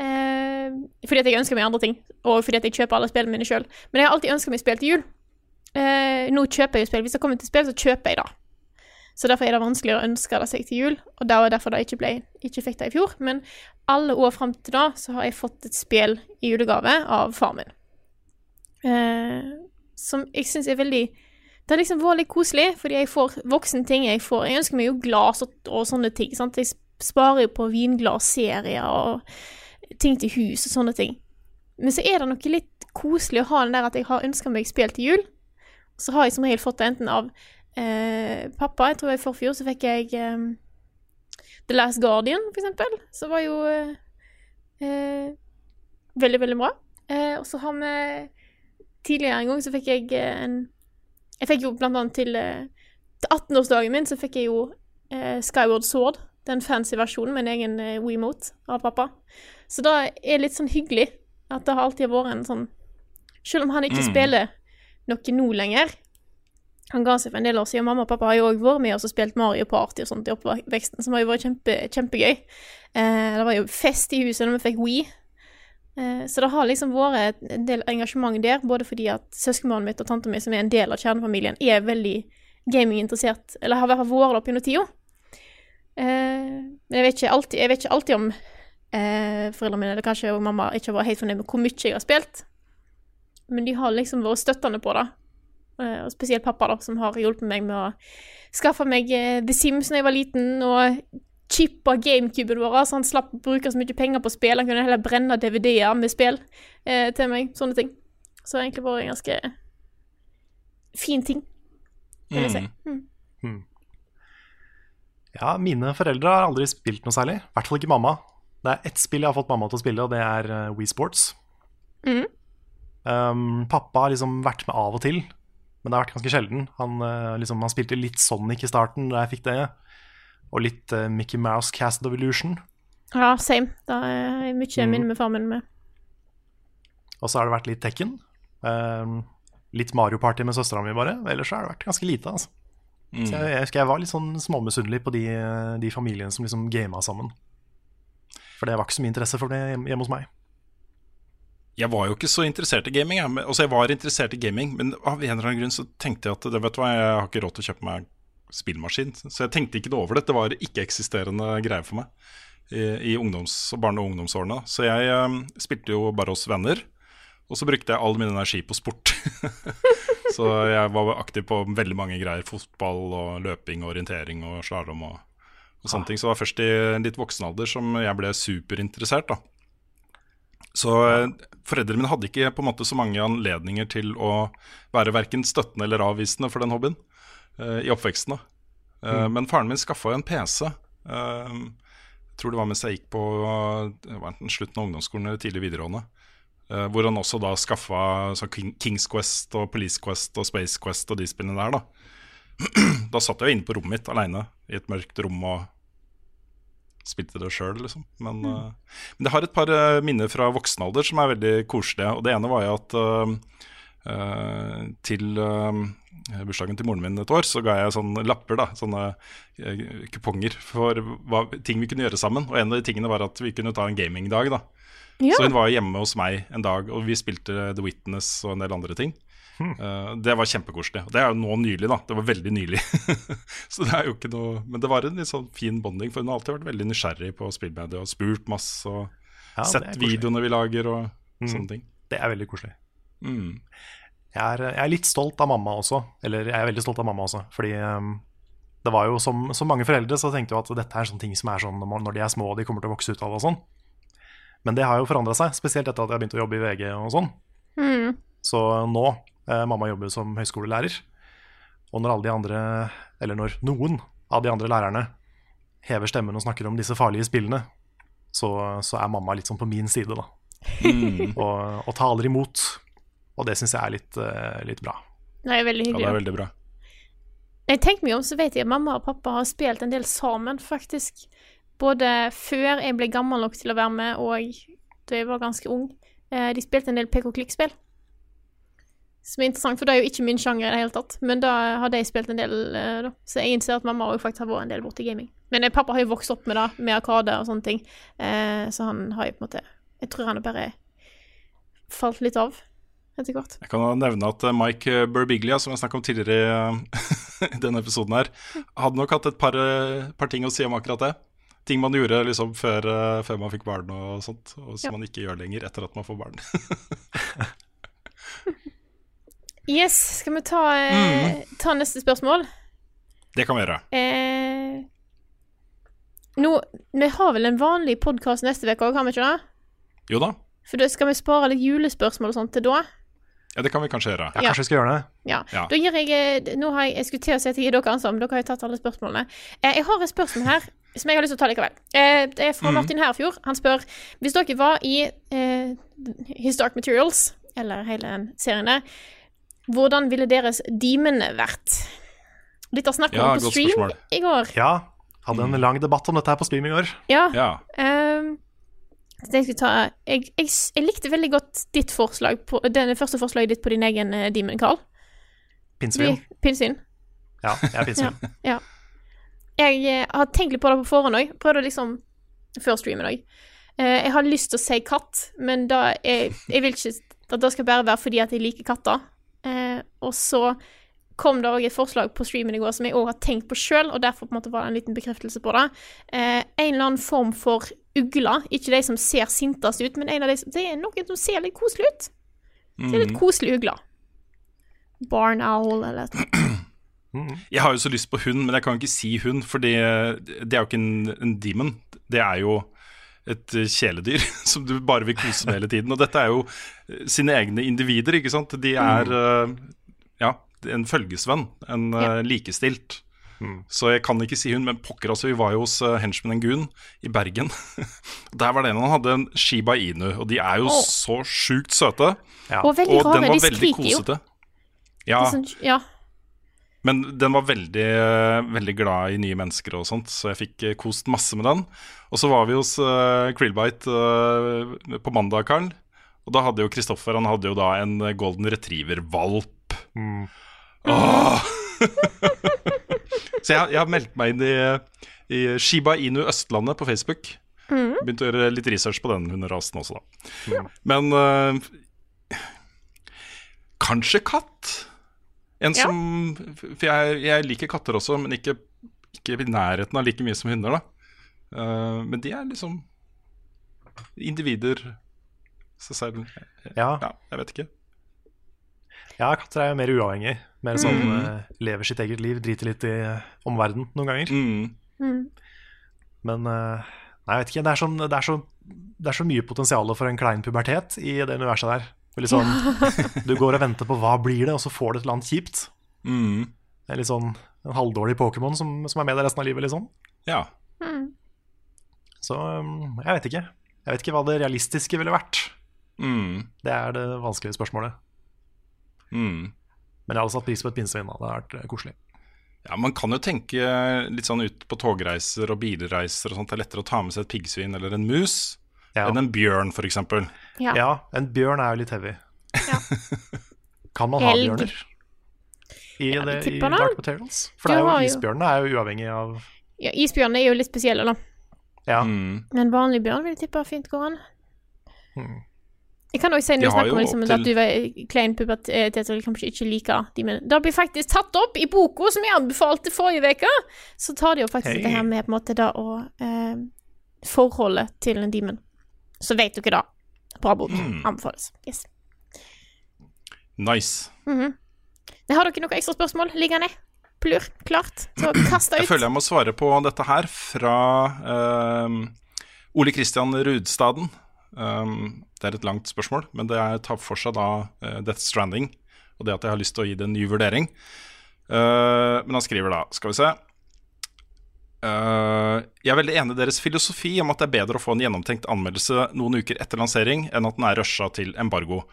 Uh, fordi at jeg ønsker meg andre ting, og fordi at jeg kjøper alle spillene mine sjøl. Men jeg har alltid ønska meg spill til jul. Eh, nå kjøper jeg jo spill. Hvis det kommer til spill, så kjøper jeg det. Så derfor er det vanskeligere å ønske det seg til jul, og det var derfor det ikke, ble, ikke fikk det i fjor. Men alle år fram til da så har jeg fått et spel i julegave av far min. Eh, som jeg syns er veldig Det har liksom vært litt koselig, fordi jeg får voksenting. Jeg, får, jeg ønsker meg jo glass og, og sånne ting. Sant? Jeg sparer jo på vinglasserier og ting til hus og sånne ting. Men så er det noe litt koselig å ha den der at jeg har ønska meg spill til jul. Så har jeg som regel fått det enten av eh, pappa. Jeg tror i forfjor så fikk jeg eh, The Last Guardian, for eksempel. Som var jo eh, veldig, veldig bra. Eh, og så har vi Tidligere en gang så fikk jeg eh, en Jeg fikk jo blant annet til, til 18-årsdagen min så fikk jeg jo Skyward Sword. Den fancy versjonen med en egen eh, WeMote av pappa. Så det er litt sånn hyggelig at det har alltid vært en sånn Selv om han ikke Mm. spiller noe nå lenger Han ga seg for en del år siden. Mamma og pappa har jo òg vært med oss og spilt Mario Party og sånt i oppveksten, som har jo vært kjempe, kjempegøy. Eh, det var jo fest i huset når vi fikk We. Eh, så det har liksom vært en del engasjement der, både fordi at søskenbarnet mitt og tanta mi, som er en del av kjernefamilien, er veldig gaminginteressert, eller har i hvert fall vært det opp gjennom tida. Eh, men jeg vet ikke alltid, jeg vet ikke alltid om eh, foreldrene mine, eller kanskje mamma, ikke har vært helt fornøyd med hvor mye jeg har spilt. Men de har liksom vært støttende på det. Eh, og spesielt pappa, da, som har hjulpet meg med å skaffe meg eh, The Sims da jeg var liten, og chippa GameCuben vår, så han slapp å bruke så mye penger på spill. Han kunne heller brenne DVD-er med spill eh, til meg. Sånne ting. Så det har egentlig vært en ganske fin ting, vil jeg si. Mm. Mm. Ja, mine foreldre har aldri spilt noe særlig. I hvert fall ikke mamma. Det er ett spill jeg har fått mamma til å spille, og det er uh, Wii Sports. Mm. Um, pappa har liksom vært med av og til, men det har vært ganske sjelden. Han, eh, liksom, han spilte litt Sonic i starten da jeg fikk det, og litt uh, Mickey Mouse Cast of Illusion. Ja, same. Det er mye jeg Mm. minner med far min med. Og så har det vært litt Tekken. Um, litt Mario Party med søstera mi, bare. Ellers så har det vært ganske lite. altså. Mm. Så jeg, jeg husker jeg var litt sånn småmisunnelig på de, de familiene som liksom gama sammen. For det var ikke så mye interesse for det hjemme hos meg. Jeg var jo ikke så interessert i gaming. Jeg. Altså, jeg var interessert i gaming, men av en eller annen grunn så tenkte jeg at det, vet du hva, jeg har ikke råd til å kjøpe meg spillmaskin. Så jeg tenkte ikke noe over det. Det var ikke-eksisterende greier for meg i, i ungdoms- barne- og ungdomsårene. Så jeg um, spilte jo bare hos venner, og så brukte jeg all min energi på sport. så jeg var aktiv på veldig mange greier. Fotball og løping og orientering og slalåm og, og sånne ting. Så det var først i litt voksen alder som jeg ble superinteressert, da. Så eh, foreldrene mine hadde ikke på en måte så mange anledninger til å være verken støttende eller avvisende for den hobbyen uh, i oppveksten. Eh, Mm. Men faren min skaffa jo en PC. Uh, jeg tror det var mens jeg gikk på enten slutten av ungdomsskolen eller tidlig videregående. hvor han også da skaffa så King, Kings Quest og Police Quest og Space Quest og de spillene der. Da Da satt jeg jo inne på rommet mitt aleine i et mørkt rom og spilte det sjøl, liksom. Men, eh, men det har et par eh, minner fra voksen alder som er veldig koselige. Og det ene var jo at uh, til bursdagen til moren min et år, så ga jeg sånne lapper, da, sånne kuponger for hva, ting vi kunne gjøre sammen. Og en av de tingene var at vi kunne ta en gamingdag. da. Ja. Så hun var hjemme hos meg en dag, og vi spilte The Witness og en del andre ting. Eh, det var kjempekoselig. Og det er jo nå nylig, da. Det var veldig nylig. så det er jo ikke noe Men det var en litt sånn fin bonding, for hun har alltid vært veldig nysgjerrig på spillmedier og spurt masse og Ja, sett videoene vi lager og Mm. sånne ting. Det er veldig koselig. Mm. Jeg er, jeg er litt stolt av mamma også. Eller jeg er veldig stolt av mamma også. Fordi um, det var jo som, som mange foreldre så tenkte jeg at dette er sånne ting som er sånn når når de er små og de kommer til å vokse ut av det og sånn. Men det har jo forandra seg, spesielt etter at jeg begynte å jobbe i VG og sånn. Mm. Så nå, eh, mamma jobber som høyskolelærer, og når alle de andre, eller når noen av de andre lærerne hever stemmen og snakker om disse farlige spillene, så, så er mamma litt sånn på min side, da. Mm. og, og taler imot. Og det syns jeg er litt, eh, litt bra. Det er veldig hyggelig. Ja, det er veldig bra. Jeg tenker meg om, så vet jeg at mamma og pappa har spilt en del sammen, faktisk. Både før jeg ble gammel nok til å være med, og da jeg var ganske ung. Eh, De spilte en del PK-klikkspill. Som er interessant, for det er jo ikke min sjanger i det hele tatt. Men da hadde jeg spilt en del, eh, da. Så jeg innser at mamma òg faktisk har vært en del borti gaming. Men eh, pappa har jo vokst opp med det, med Arkade og sånne ting. Så han har jo på en måte Jeg tror han har bare falt litt av etter hvert. Jeg kan nevne at Mike Burbiglia, som jeg snakket om tidligere i denne episoden her, hadde nok hatt et par, par ting å si om akkurat det. Ting man gjorde liksom før, eh, før man fikk barn og sånt, og som Ja. man ikke gjør lenger etter at man får barn. Yes, skal vi ta, eh, ta neste spørsmål? det kan vi gjøre. Eh, nå, vi har vel en vanlig podkast neste uke òg, har vi ikke det? Jo da, For da skal vi spare litt julespørsmål og sånt til da. ja, det kan vi kanskje gjøre. Ja, kanskje vi skal gjøre det. Ja. Ja. Da gir jeg eh, Nå har jeg, jeg skulle til å si at jeg gir dere ansvar, men dere har jo tatt alle spørsmålene. Eh, jeg har et spørsmål her som jeg har lyst til å ta likevel. Eh, det er fra. Martin Herfjord. Han spør hvis dere var i eh, His Dark Materials, eller hele serien der, hvordan ville deres demon vært? Snakket vi Ja, om på stream spørsmål. i går. Ja, hadde en lang debatt om dette her på stream i går. Ja. Ja. ehm, jeg, ta, jeg, jeg, jeg likte veldig godt ditt forslag på, det første forslaget ditt på din egen uh, demon, Carl. Pinnsvin. Vi- Pinnsvin. Ja, jeg er pinnsvin. Ja. Jeg eh, har tenkt litt på det på forhånd òg. Prøvd å liksom Før streamen òg. jeg har lyst til å si katt, men da er, jeg vil ikke at det skal bare være fordi at jeg liker katter. Eh, og så kom det òg et forslag på streamen i går som jeg òg har tenkt på sjøl, og derfor på en måte var det en liten bekreftelse på det. Eh, en eller annen form for ugle. Ikke de som ser sintest ut, men en av de som, det er noen som ser litt koselig ut. Det er litt Mhm. koselig ugle. Barn owl eller noe. Jeg har jo så lyst på hund, men jeg kan ikke si hund, for det er jo ikke en, en demon. Det er jo et eh, kjæledyr som du bare vil kose med hele tiden. Og dette er jo eh, sine egne individer, ikke sant. De er mm. ja, en følgesvenn, en ja. likestilt. Så jeg kan ikke si hund, men pokker altså, vi var jo hos uh, Henchman Goon i Bergen. Der var det en han hadde en Shiba Inu, og de er jo oh. så sjukt søte. Og veldig rare, den var veldig kosete. Ja, sånn, ja. Men den var veldig, eh, veldig glad i nye mennesker og sånt, så jeg fikk eh, kost masse med den. Og så var vi hos uh, Krillbite uh, på mandag, Karl. Og da hadde jo Kristoffer Han hadde jo da en golden retriever-valp. Åh! så jeg, jeg har meldt meg inn i, i Shiba Inu Østlandet på Facebook. Mm. Begynte å gjøre litt research på den hunderasen også, da. Men uh, kanskje katt? En Ja. som For jeg, jeg liker katter også, men ikke, ikke i nærheten av like mye som hunder, da. Uh, men de er liksom individer seg selv. Ja. jeg vet ikke. Ja, katter er jo mer uavhengig. Mer sånn Mm. uh, lever sitt eget liv, driter litt i omverdenen noen ganger. Mm. Men uh, Nei, jeg vet ikke. Det er, sånn, det, er så, det er så mye potensial for en klein pubertet i det universet der. Veldig sånn, Du går og venter på hva blir det, og så får du et eller annet kjipt. Mm. Det er litt sånn en halvdårlig Pokémon som, som er med deg resten av livet, liksom. Ja. Mm. Så um, jeg vet ikke. Jeg vet ikke hva det realistiske ville vært. Mm. Det er det vanskelige spørsmålet. Mm. Men jeg hadde satt pris på et pinnsvin. Det hadde vært eh, koselig. Ja, Man kan jo tenke litt sånn ut på togreiser og bilreiser og sånt. Det er lettere å ta med seg et piggsvin eller en mus enn en bjørn, f.eks. Ja. en bjørn er jo litt heavy. kan man ha bjørner i, Ja, det, i. Dark Materials? For det er jo, isbjørnene er jo uavhengig av Ja, isbjørnene er jo litt spesielle, da. Ja. Men vanlig bjørn vil jeg tippe fint går an. Mm. Jeg kan også si når vi snakker om liksom, til- at du var klein pubertet og kanskje ikke liker de men Det blir faktisk tatt opp i boka som jeg anbefalte forrige uke! Så tar de jo faktisk hey. det her med på en måte da og eh, Forholdet til en demon. Så vet dere da. Bra bok. Mm. Anbefales. Yes. Nice. Mhm. Har dere noen ekstra spørsmål liggende? Plur. Klart til å ut. Jeg føler jeg må svare på dette her fra ehm, Ole Kristian Rudstaden. Um, det er et langt spørsmål, men det tar for seg da uh, Death Stranding og det at jeg har lyst til å gi det en ny vurdering. Uh, men han skriver da, skal vi se Eh, jeg er veldig enig i deres filosofi om at det er bedre å få en gjennomtenkt anmeldelse noen uker etter lansering enn at den er rusha til embargo.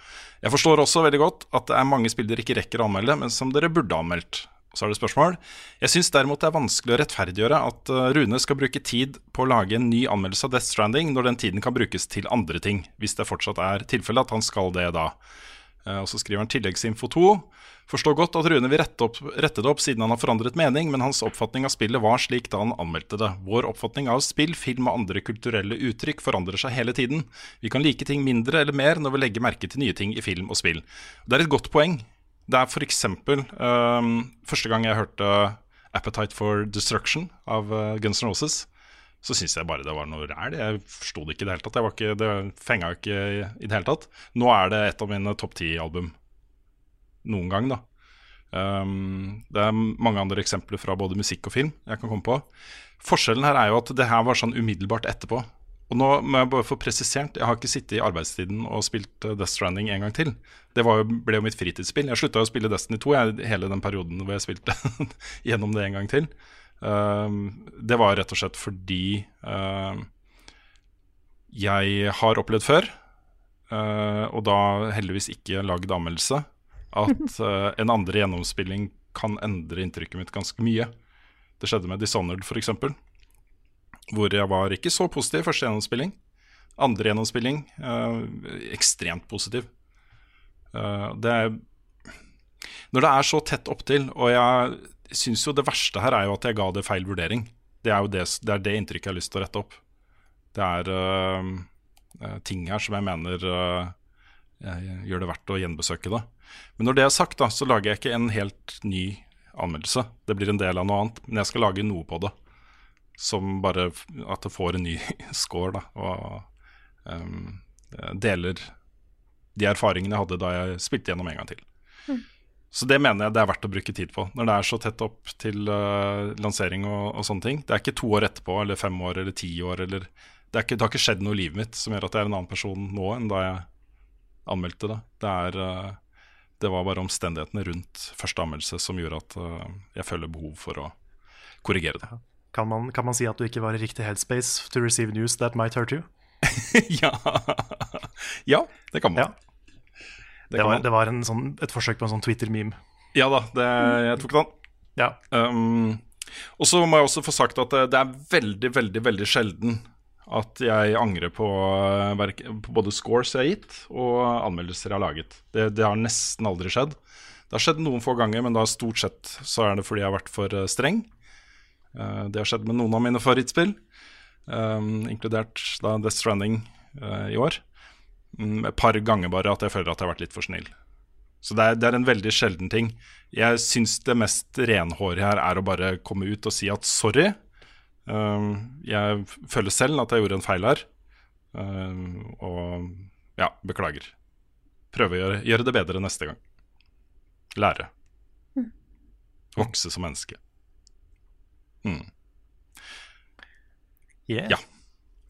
Jeg forstår også veldig godt at det er mange spill dere ikke rekker å anmelde, men som dere burde anmeldt. Så er det spørsmål. Jeg syns derimot det er vanskelig å rettferdiggjøre at eh, Rune skal bruke tid på å lage en ny anmeldelse av Death Stranding når den tiden kan brukes til andre ting, hvis det fortsatt er tilfellet at han skal det da. Eh, Og så skriver han tilleggsinfo 2. Forstår godt at Rune vil rette, opp, rette det opp siden han har forandret mening, men hans oppfatning av spillet var slik da han anmeldte det. Vår oppfatning av spill, film og andre kulturelle uttrykk forandrer seg hele tiden. Vi kan like ting mindre eller mer når vi legger merke til nye ting i film og spill. Det er et godt poeng. Det er f.eks. Um, første gang jeg hørte 'Appetite for Destruction' av uh, Guns N' Roses, så syns jeg bare det var noe ræl. Jeg forsto det ikke i det hele tatt. Ikke, det fenga ikke i, det hele tatt. Nå er det et av mine topp ti-album noen gang, da. Um, det er mange andre eksempler fra både musikk og film jeg kan komme på. Forskjellen her er jo at det her var sånn umiddelbart etterpå. Og nå må jeg bare få presisert, jeg har ikke sittet i arbeidstiden og spilt eh, Death Stranding en gang til. Det jo, ble jo mitt fritidsspill. Jeg slutta å spille Destiny 2 jeg, hele den perioden hvor jeg spilte gjennom det en gang til. Um, det var rett og slett fordi um, jeg har opplevd før, uh, og da heldigvis ikke lagd anmeldelse, at uh, en andre gjennomspilling kan endre inntrykket mitt ganske mye. Det skjedde med Dishonored f.eks., hvor jeg var ikke så positiv første gjennomspilling. Andre gjennomspilling uh, ekstremt positiv. Det er Når det er så tett opptil, og jeg syns jo det verste her er jo at jeg ga det feil vurdering. Det er jo det, det, er det inntrykket jeg har lyst til å rette opp. Det er uh, ting her som jeg mener uh, jeg gjør det verdt å gjenbesøke det. Men når det er sagt, da, så lager jeg ikke en helt ny anmeldelse. Det blir en del av noe annet, men jeg skal lage noe på det. Som bare at det får en ny score, da. Og um, deler de erfaringene jeg hadde da jeg spilte gjennom en gang til. Så det mener jeg det er verdt å bruke tid på. Når det er så tett opp til uh, lansering og, og sånne ting. Det er ikke to år etterpå, eller fem år, eller ti år, eller det, er ikke, det har ikke skjedd noe i livet mitt som gjør at jeg er en annen person nå enn da jeg anmeldte det. Det, er, uh, det var bare omstendighetene rundt første anmeldelse som gjorde at uh, jeg føler behov for å korrigere det. Kan man, kan man si at du ikke var i riktig headspace to receive news that might hurt you? ja. ja, det kan man. Det, det var, det var en sånn, et forsøk på en sånn Twitter-meme. Ja da, det, jeg tok den. Ja. Um, og så må jeg også få sagt at det, det er veldig, veldig veldig sjelden at jeg angrer på, uh, på både scores jeg har gitt, og anmeldelser jeg har laget. Det, det har nesten aldri skjedd. Det har skjedd noen få ganger, men da stort sett så er det fordi jeg har vært for uh, streng. Det har skjedd med noen av mine favorittspill, um, inkludert da Death Stranding uh, i år. Mm, et par ganger bare at jeg føler at jeg har vært litt for snill. Så det er, det er en veldig sjelden ting. Jeg syns det mest renhårige her er å bare komme ut og si at sorry. Um, jeg føler selv at jeg gjorde en feil her. Um, og ja, beklager. Prøve å gjøre, gjøre det bedre neste gang. Lære. Vokse som menneske. Mm. Yeah. Ja.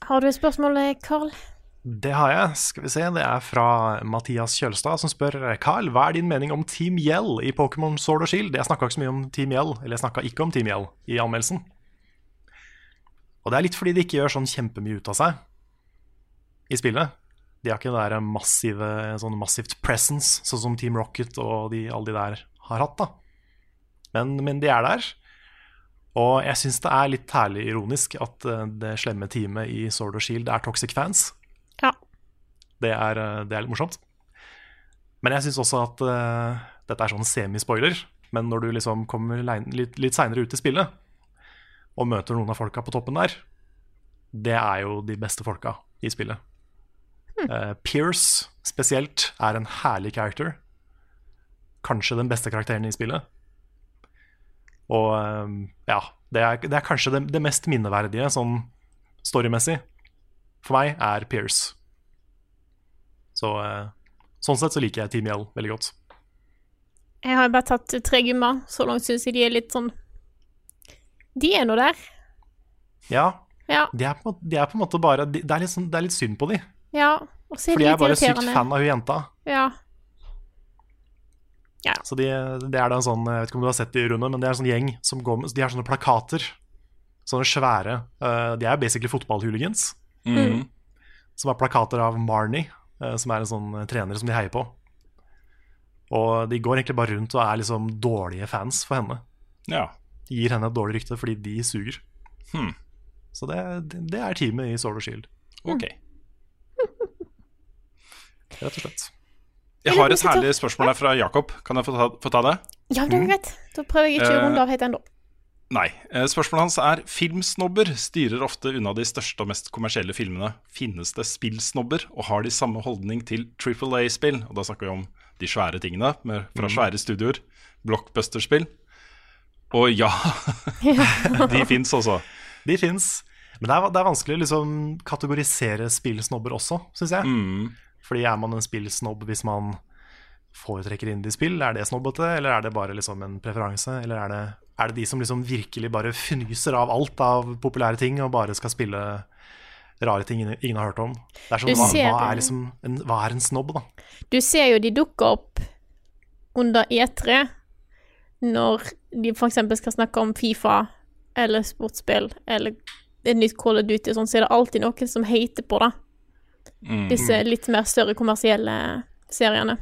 Har du et spørsmål, Karl? Carl? Det har jeg. Skal vi se, Det er fra Mathias Kjølstad, som spør Carl, hva er din mening om Team Yell i Pokémon Sword og Shield? Jeg snakka ikke så mye om Team Yell, eller jeg snakka ikke om Team Yell i anmeldelsen. Og det er litt fordi de ikke gjør sånn kjempemye ut av seg i spillet. De har ikke det der massive, sånn massivt presence, sånn som Team Rocket og de, alle de der har hatt. da. Men, men de er der. Og jeg syns det er litt herlig ironisk at eh, det slemme teamet i Sword og Shield er toxic fans. Det er, eh, det er litt morsomt. Men jeg syns også at uh, dette er sånn semispoiler. Men når du liksom kommer litt, litt seinere ut i spillet og møter noen av folka på toppen der, det er jo de beste folka i spillet. Uh, Pierce spesielt er en herlig character. Kanskje den beste karakteren i spillet. Og eh, ja, det er, det er kanskje det, det mest minneverdige sånn storymessig for meg er Pierce. Så eh, sånn sett så liker jeg Team Yell veldig godt. Jeg har bare tatt tre gymmer. Så langt syns jeg de er litt sånn De er nå der. Ja, Ja. de er, på, de er på en måte bare de, det, er litt sånn, det er litt synd på de. ja. Og så er Fordi de jeg er bare sykt fan av hun jenta. Ja. Så de, det er da en sånn, jeg vet ikke om du har sett det, Rune, men det er en sånn gjeng som går med De har sånne plakater. Sånne svære. Uh, de er basically fotballhooligans. Mm. Som har plakater av Marnie, eh, som er en sånn eh, trener som de heier på. Og de går egentlig bare rundt og er liksom dårlige fans for henne. Ja. De gir henne et dårlig rykte fordi de suger. Hmm. Så det, det er teamet i Sword Shield. Ok. Rett og slett. Jeg har et herlig spørsmål her fra Jakob. Kan jeg få ta, få ta det? ja, det er greit. Da prøver jeg ikke å Eh, runde av helt ennå. Nei. Eh, Spørsmålet hans er Filmsnobber styrer ofte unna de største og mest kommersielle filmene. Finnes det spillsnobber, og har de samme holdning til Triple A-spill? Og da snakker vi om de svære tingene med, fra Mhm. svære studioer. Blockbuster-spill. Og ja, de fins også. De fins. Men det er, det er vanskelig å liksom kategorisere spillsnobber også, syns jeg. Mm. Fordi er man en spillsnobb hvis man foretrekker indiespill? Er det snobbete, eller er det bare liksom en preferanse? Eller er det, er det de som liksom virkelig bare fnyser av alt av populære ting og bare skal spille rare ting ingen, har hørt om? Det er sånn, hva, hva, er liksom en, hva er en snobb, da? Du ser jo de dukker opp under E3 når de f.eks. skal snakke om Fifa eller sportsspill eller et nytt Call of Duty og sånn, så er det alltid noen som hater på det. Mm. Disse litt mer større kommersielle seriene.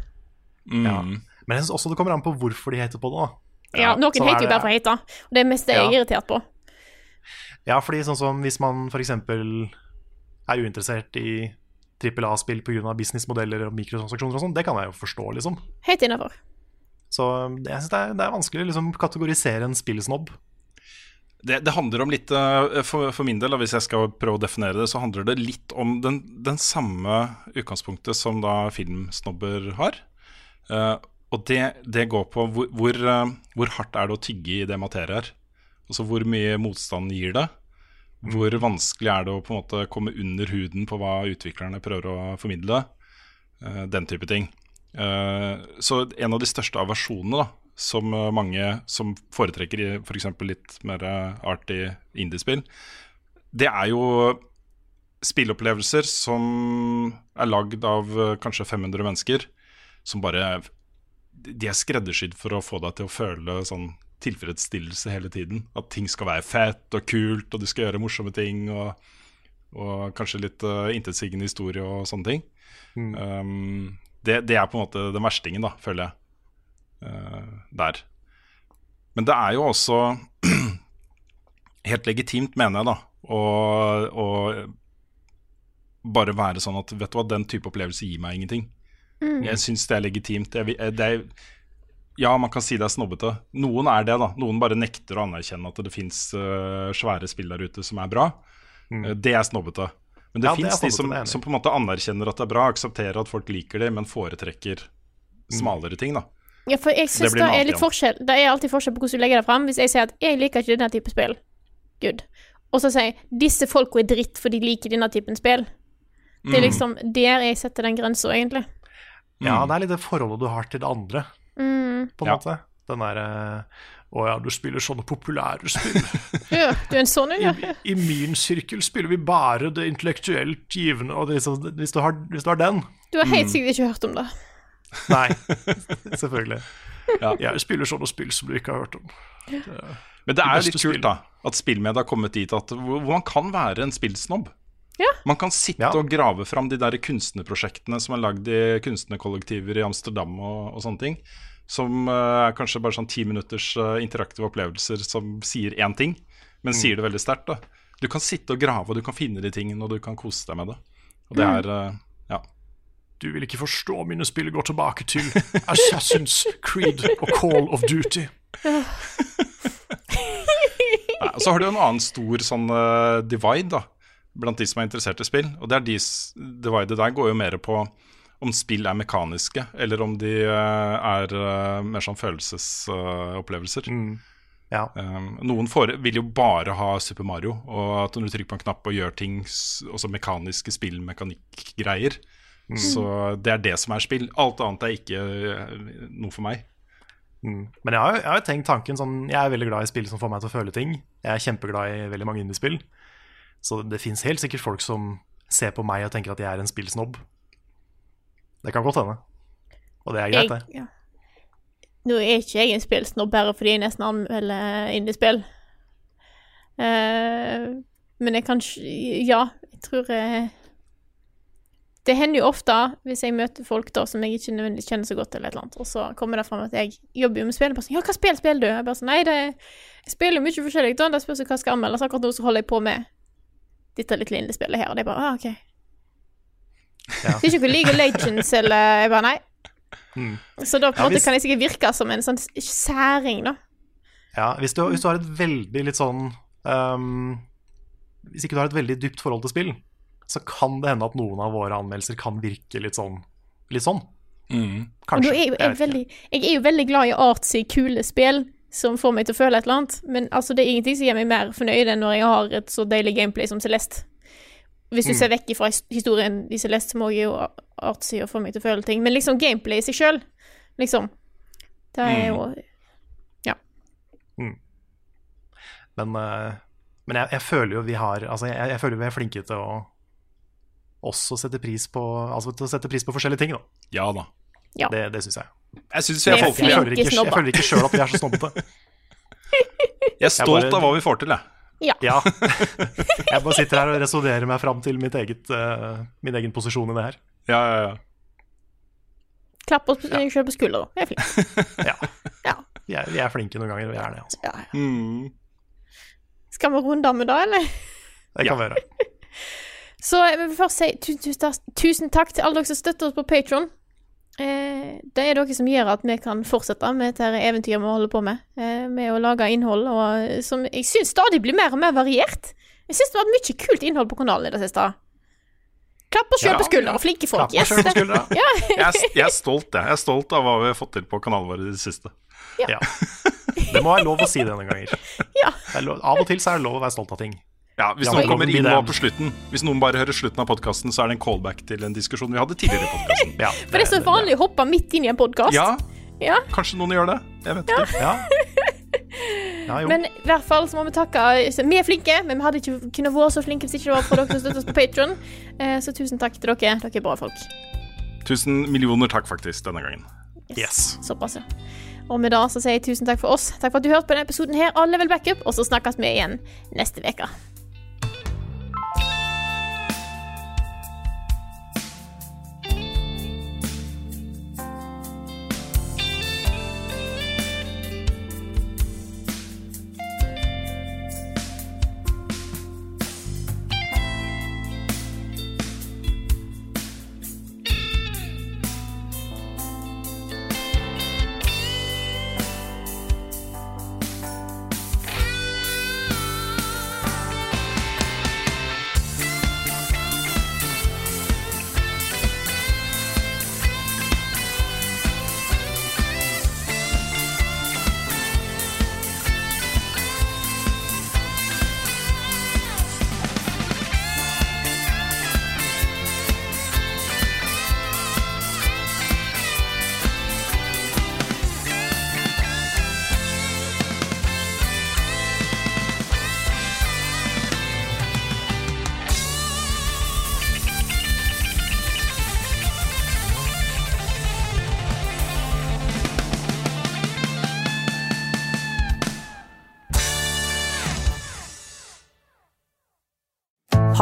Ja. Men jeg syns også det kommer an på hvorfor de heter på det. da Ja, noen Sånn er hater jo bare for å hate, og det er mest det jeg er Ja. irritert på. Ja, fordi sånn som hvis man f.eks. er uinteressert i trippel A-spill pga. businessmodeller og mikrotransaksjoner og sånn, det kan jeg jo forstå, liksom. Helt innafor. Så jeg syns det, det er vanskelig å liksom kategorisere en spillsnobb. Det, det handler om litt eh, for, for min del, da, hvis jeg skal prøve å definere det, så handler det litt om den, den samme utgangspunktet som da filmsnobber har. Eh, og det, det går på hvor, hvor, eh, hvor hardt er det å tygge i det materiet her. Altså hvor mye motstand gir det? Hvor vanskelig er det å på en måte komme under huden på hva utviklerne prøver å formidle? Eh, den type ting. Eh, så en av de største aversjonene da, som mange som foretrekker f.eks. litt mer arty indiespill, det er jo spillopplevelser som er lagd av kanskje 500 mennesker, som bare De er skreddersydd for å få deg til å føle sånn tilfredsstillelse hele tiden. At ting skal være fett og kult, og du skal gjøre morsomme ting. Og, og kanskje litt uh, intetsigende historie og sånne ting. Um, det, det er på en måte den verstingen, da, føler jeg. Uh, der. Men det er jo også helt legitimt, mener jeg, da, å, å bare være sånn at vet du hva, den type opplevelse gir meg ingenting. Mm. Jeg syns det er legitimt. Jeg, eh, det er, ja, man kan si det er snobbete. Noen er det, da. Noen bare nekter å anerkjenne at det fins svære spill der ute som er bra. Eh, det er snobbete. Men det Ja, fins de som, som på en måte anerkjenner at det er bra, aksepterer at folk liker det, men foretrekker smalere ting, da. Ja, for jeg Det det er litt igjen. forskjell. Det er alltid forskjell på hvordan du legger det fram. Hvis jeg sier at 'jeg liker ikke denne type spill', good. Og så sier jeg 'disse folka er dritt for de liker denne typen spill'. Det er Mm. liksom der jeg setter den grensa, egentlig. Ja, det er litt det forholdet du har til det andre, Mm. på en Ja. måte. Den der, eh, Å ja, du spiller sånne populære spill. Ja, du er en sånn en, ja. I, I min sirkel spiller vi bare det intellektuelt givende, og det, sånn- hvis, du har, hvis du har den Du har helt sikkert ikke hørt om det. Nei, selvfølgelig. Ja. Jeg spiller sånne spill som du ikke har hørt om. Men det er litt kult, spill. da. At spillmedia har kommet dit at, hvor hvor man kan være en spillsnobb. Ja. Man kan sitte og grave fram de der kunstnerprosjektene som er lagd i kunstnerkollektiver i Amsterdam og, og sånne ting. Som uh, er kanskje bare sånn ti minutters uh, interaktive opplevelser som sier én ting, men Mm. sier det veldig sterkt. da. Du kan sitte og grave, og du kan finne de tingene, og du kan kose deg med det. Og det Mm. er uh, ja. Du vil ikke forstå mine spill går tilbake til Assassin's Creed og Call of Duty. Nei, og så har du en annen stor sånn divide da, blant de som er interessert i spill. Og det er de dividet der går jo mer på om spill er mekaniske, eller om de eh, er eh, mer sånn følelsesopplevelser. Ja. Um, noen får, vil jo bare ha Super Mario, og at når du trykker på en knapp og gjør ting, også mekaniske spillmekanikkgreier. Mm. Så det er det som er spill. Alt annet er ikke eh, noe for meg. Mm. Men jeg har, jo- jeg har tenkt tanken sånn Jeg er veldig glad i spill som får meg til å føle ting. Jeg er kjempeglad i veldig mange indiespill. Så det fins helt sikkert folk som ser på meg og tenker at jeg er en spillsnobb. Det kan godt hende. Og det er greit, det. Ja. Nå er ikke jeg en spillsnobb bare fordi jeg nesten anmelder indiespill. Uh, men jeg kan Ja, jeg tror jeg Det hender jo ofte, hvis jeg møter folk da som jeg ikke nødvendigvis kjenner så godt, eller et eller annet, og så kommer det fram at jeg jobber jo med spill. og Bare sånn, ja, hva spill spiller du? Jeg bare sånn, nei, det, jeg spiller jo mye forskjellig, da. Det spørs hva jeg skal anmelde. Så akkurat nå så holder jeg på med dette lille spillet her, og det er bare ah, OK. Ja. Sier ikke League of Legends eller Jeg bare nei. Mm. Så da på en Ja, måte hvis- kan jeg sikkert virke som en sånn særing, da. Ja, hvis du, hvis du har et veldig litt sånn um, Hvis ikke du har et veldig dypt forhold til spill, så kan det hende at noen av våre anmeldelser kan virke litt sånn. Litt sånn. Mm. Kanskje. er jeg, jeg er veldig, jeg er jo veldig glad i artsy, kule spill som får meg til å føle et eller annet. Men altså, det er ingenting som gjør meg mer fornøyd enn når jeg har et så deilig gameplay som Celeste. Hvis du Mm. ser vekk fra historien i Celeste, må jeg jo artsy og få meg til å føle ting. Men liksom gameplay i seg sjøl, liksom. Det er jo Ja. Mm. Men, eh, men jeg, jeg føler jo vi har Altså, jeg, jeg føler vi er flinke til å også sette pris på Altså til å sette pris på forskjellige ting, da. Ja da. Ja. Det, det syns jeg. Jeg syns Vi vi er folkelige. Jeg jeg, jeg føler ikke sjøl at vi er så snobbete. Jeg er stolt bare- av hva vi får til, jeg. Ja. Ja. Jeg bare sitter her og resonnerer meg fram til mitt eget, uh, min egen posisjon i det her. Ja, ja, ja. Klapp oss sjøl på skuldra. Jeg er flink. Ja. Ja. Vi er, vi er flinke noen ganger, vi er det. Altså. Ja, ja. Mm. Skal vi runde av med det, eller? Det kan være. Så jeg vil først si tusen, tusen takk til alle dere som støtter oss på Patron. Eh, det er dere som gjør at vi kan fortsette med dette eventyret vi holder på med. Eh, med å lage innhold og, som jeg syns stadig blir mer og mer variert. Jeg syns det har vært mye kult innhold på kanalen i det siste. Klapp oss sjøl Ja, på skuldra, ja. flinke folk. Yes. på skuldra. Ja. Jeg, er, jeg er stolt, jeg. Jeg er stolt av hva vi har fått til på kanalen vår i det siste. Ja. Det må være lov å si det noen ganger. Ja. Lov, av og til så er det lov å være stolt av ting. Ja, Hvis Ja, noen kommer inn nå på slutten Hvis noen bare hører slutten av podkasten, så er det en callback til en diskusjon vi hadde tidligere i podkasten. Ja, For det er så vanlig å hoppe midt inn i en podkast. Ja, Ja. kanskje noen gjør det. Jeg vet ikke. Ja. Ja. Men i hvert fall så må vi takke Vi er flinke, men vi hadde ikke kunnet være så flinke hvis ikke det var for dere som støtter oss på Patron. Eh, Så tusen takk til dere. Dere er bra folk. Tusen millioner takk, faktisk, denne gangen. Yes. Såpass, ja. Og med det så sier jeg tusen takk for oss. Takk for at du hørte på denne episoden her av Level Backup, og så snakkes vi igjen neste uke.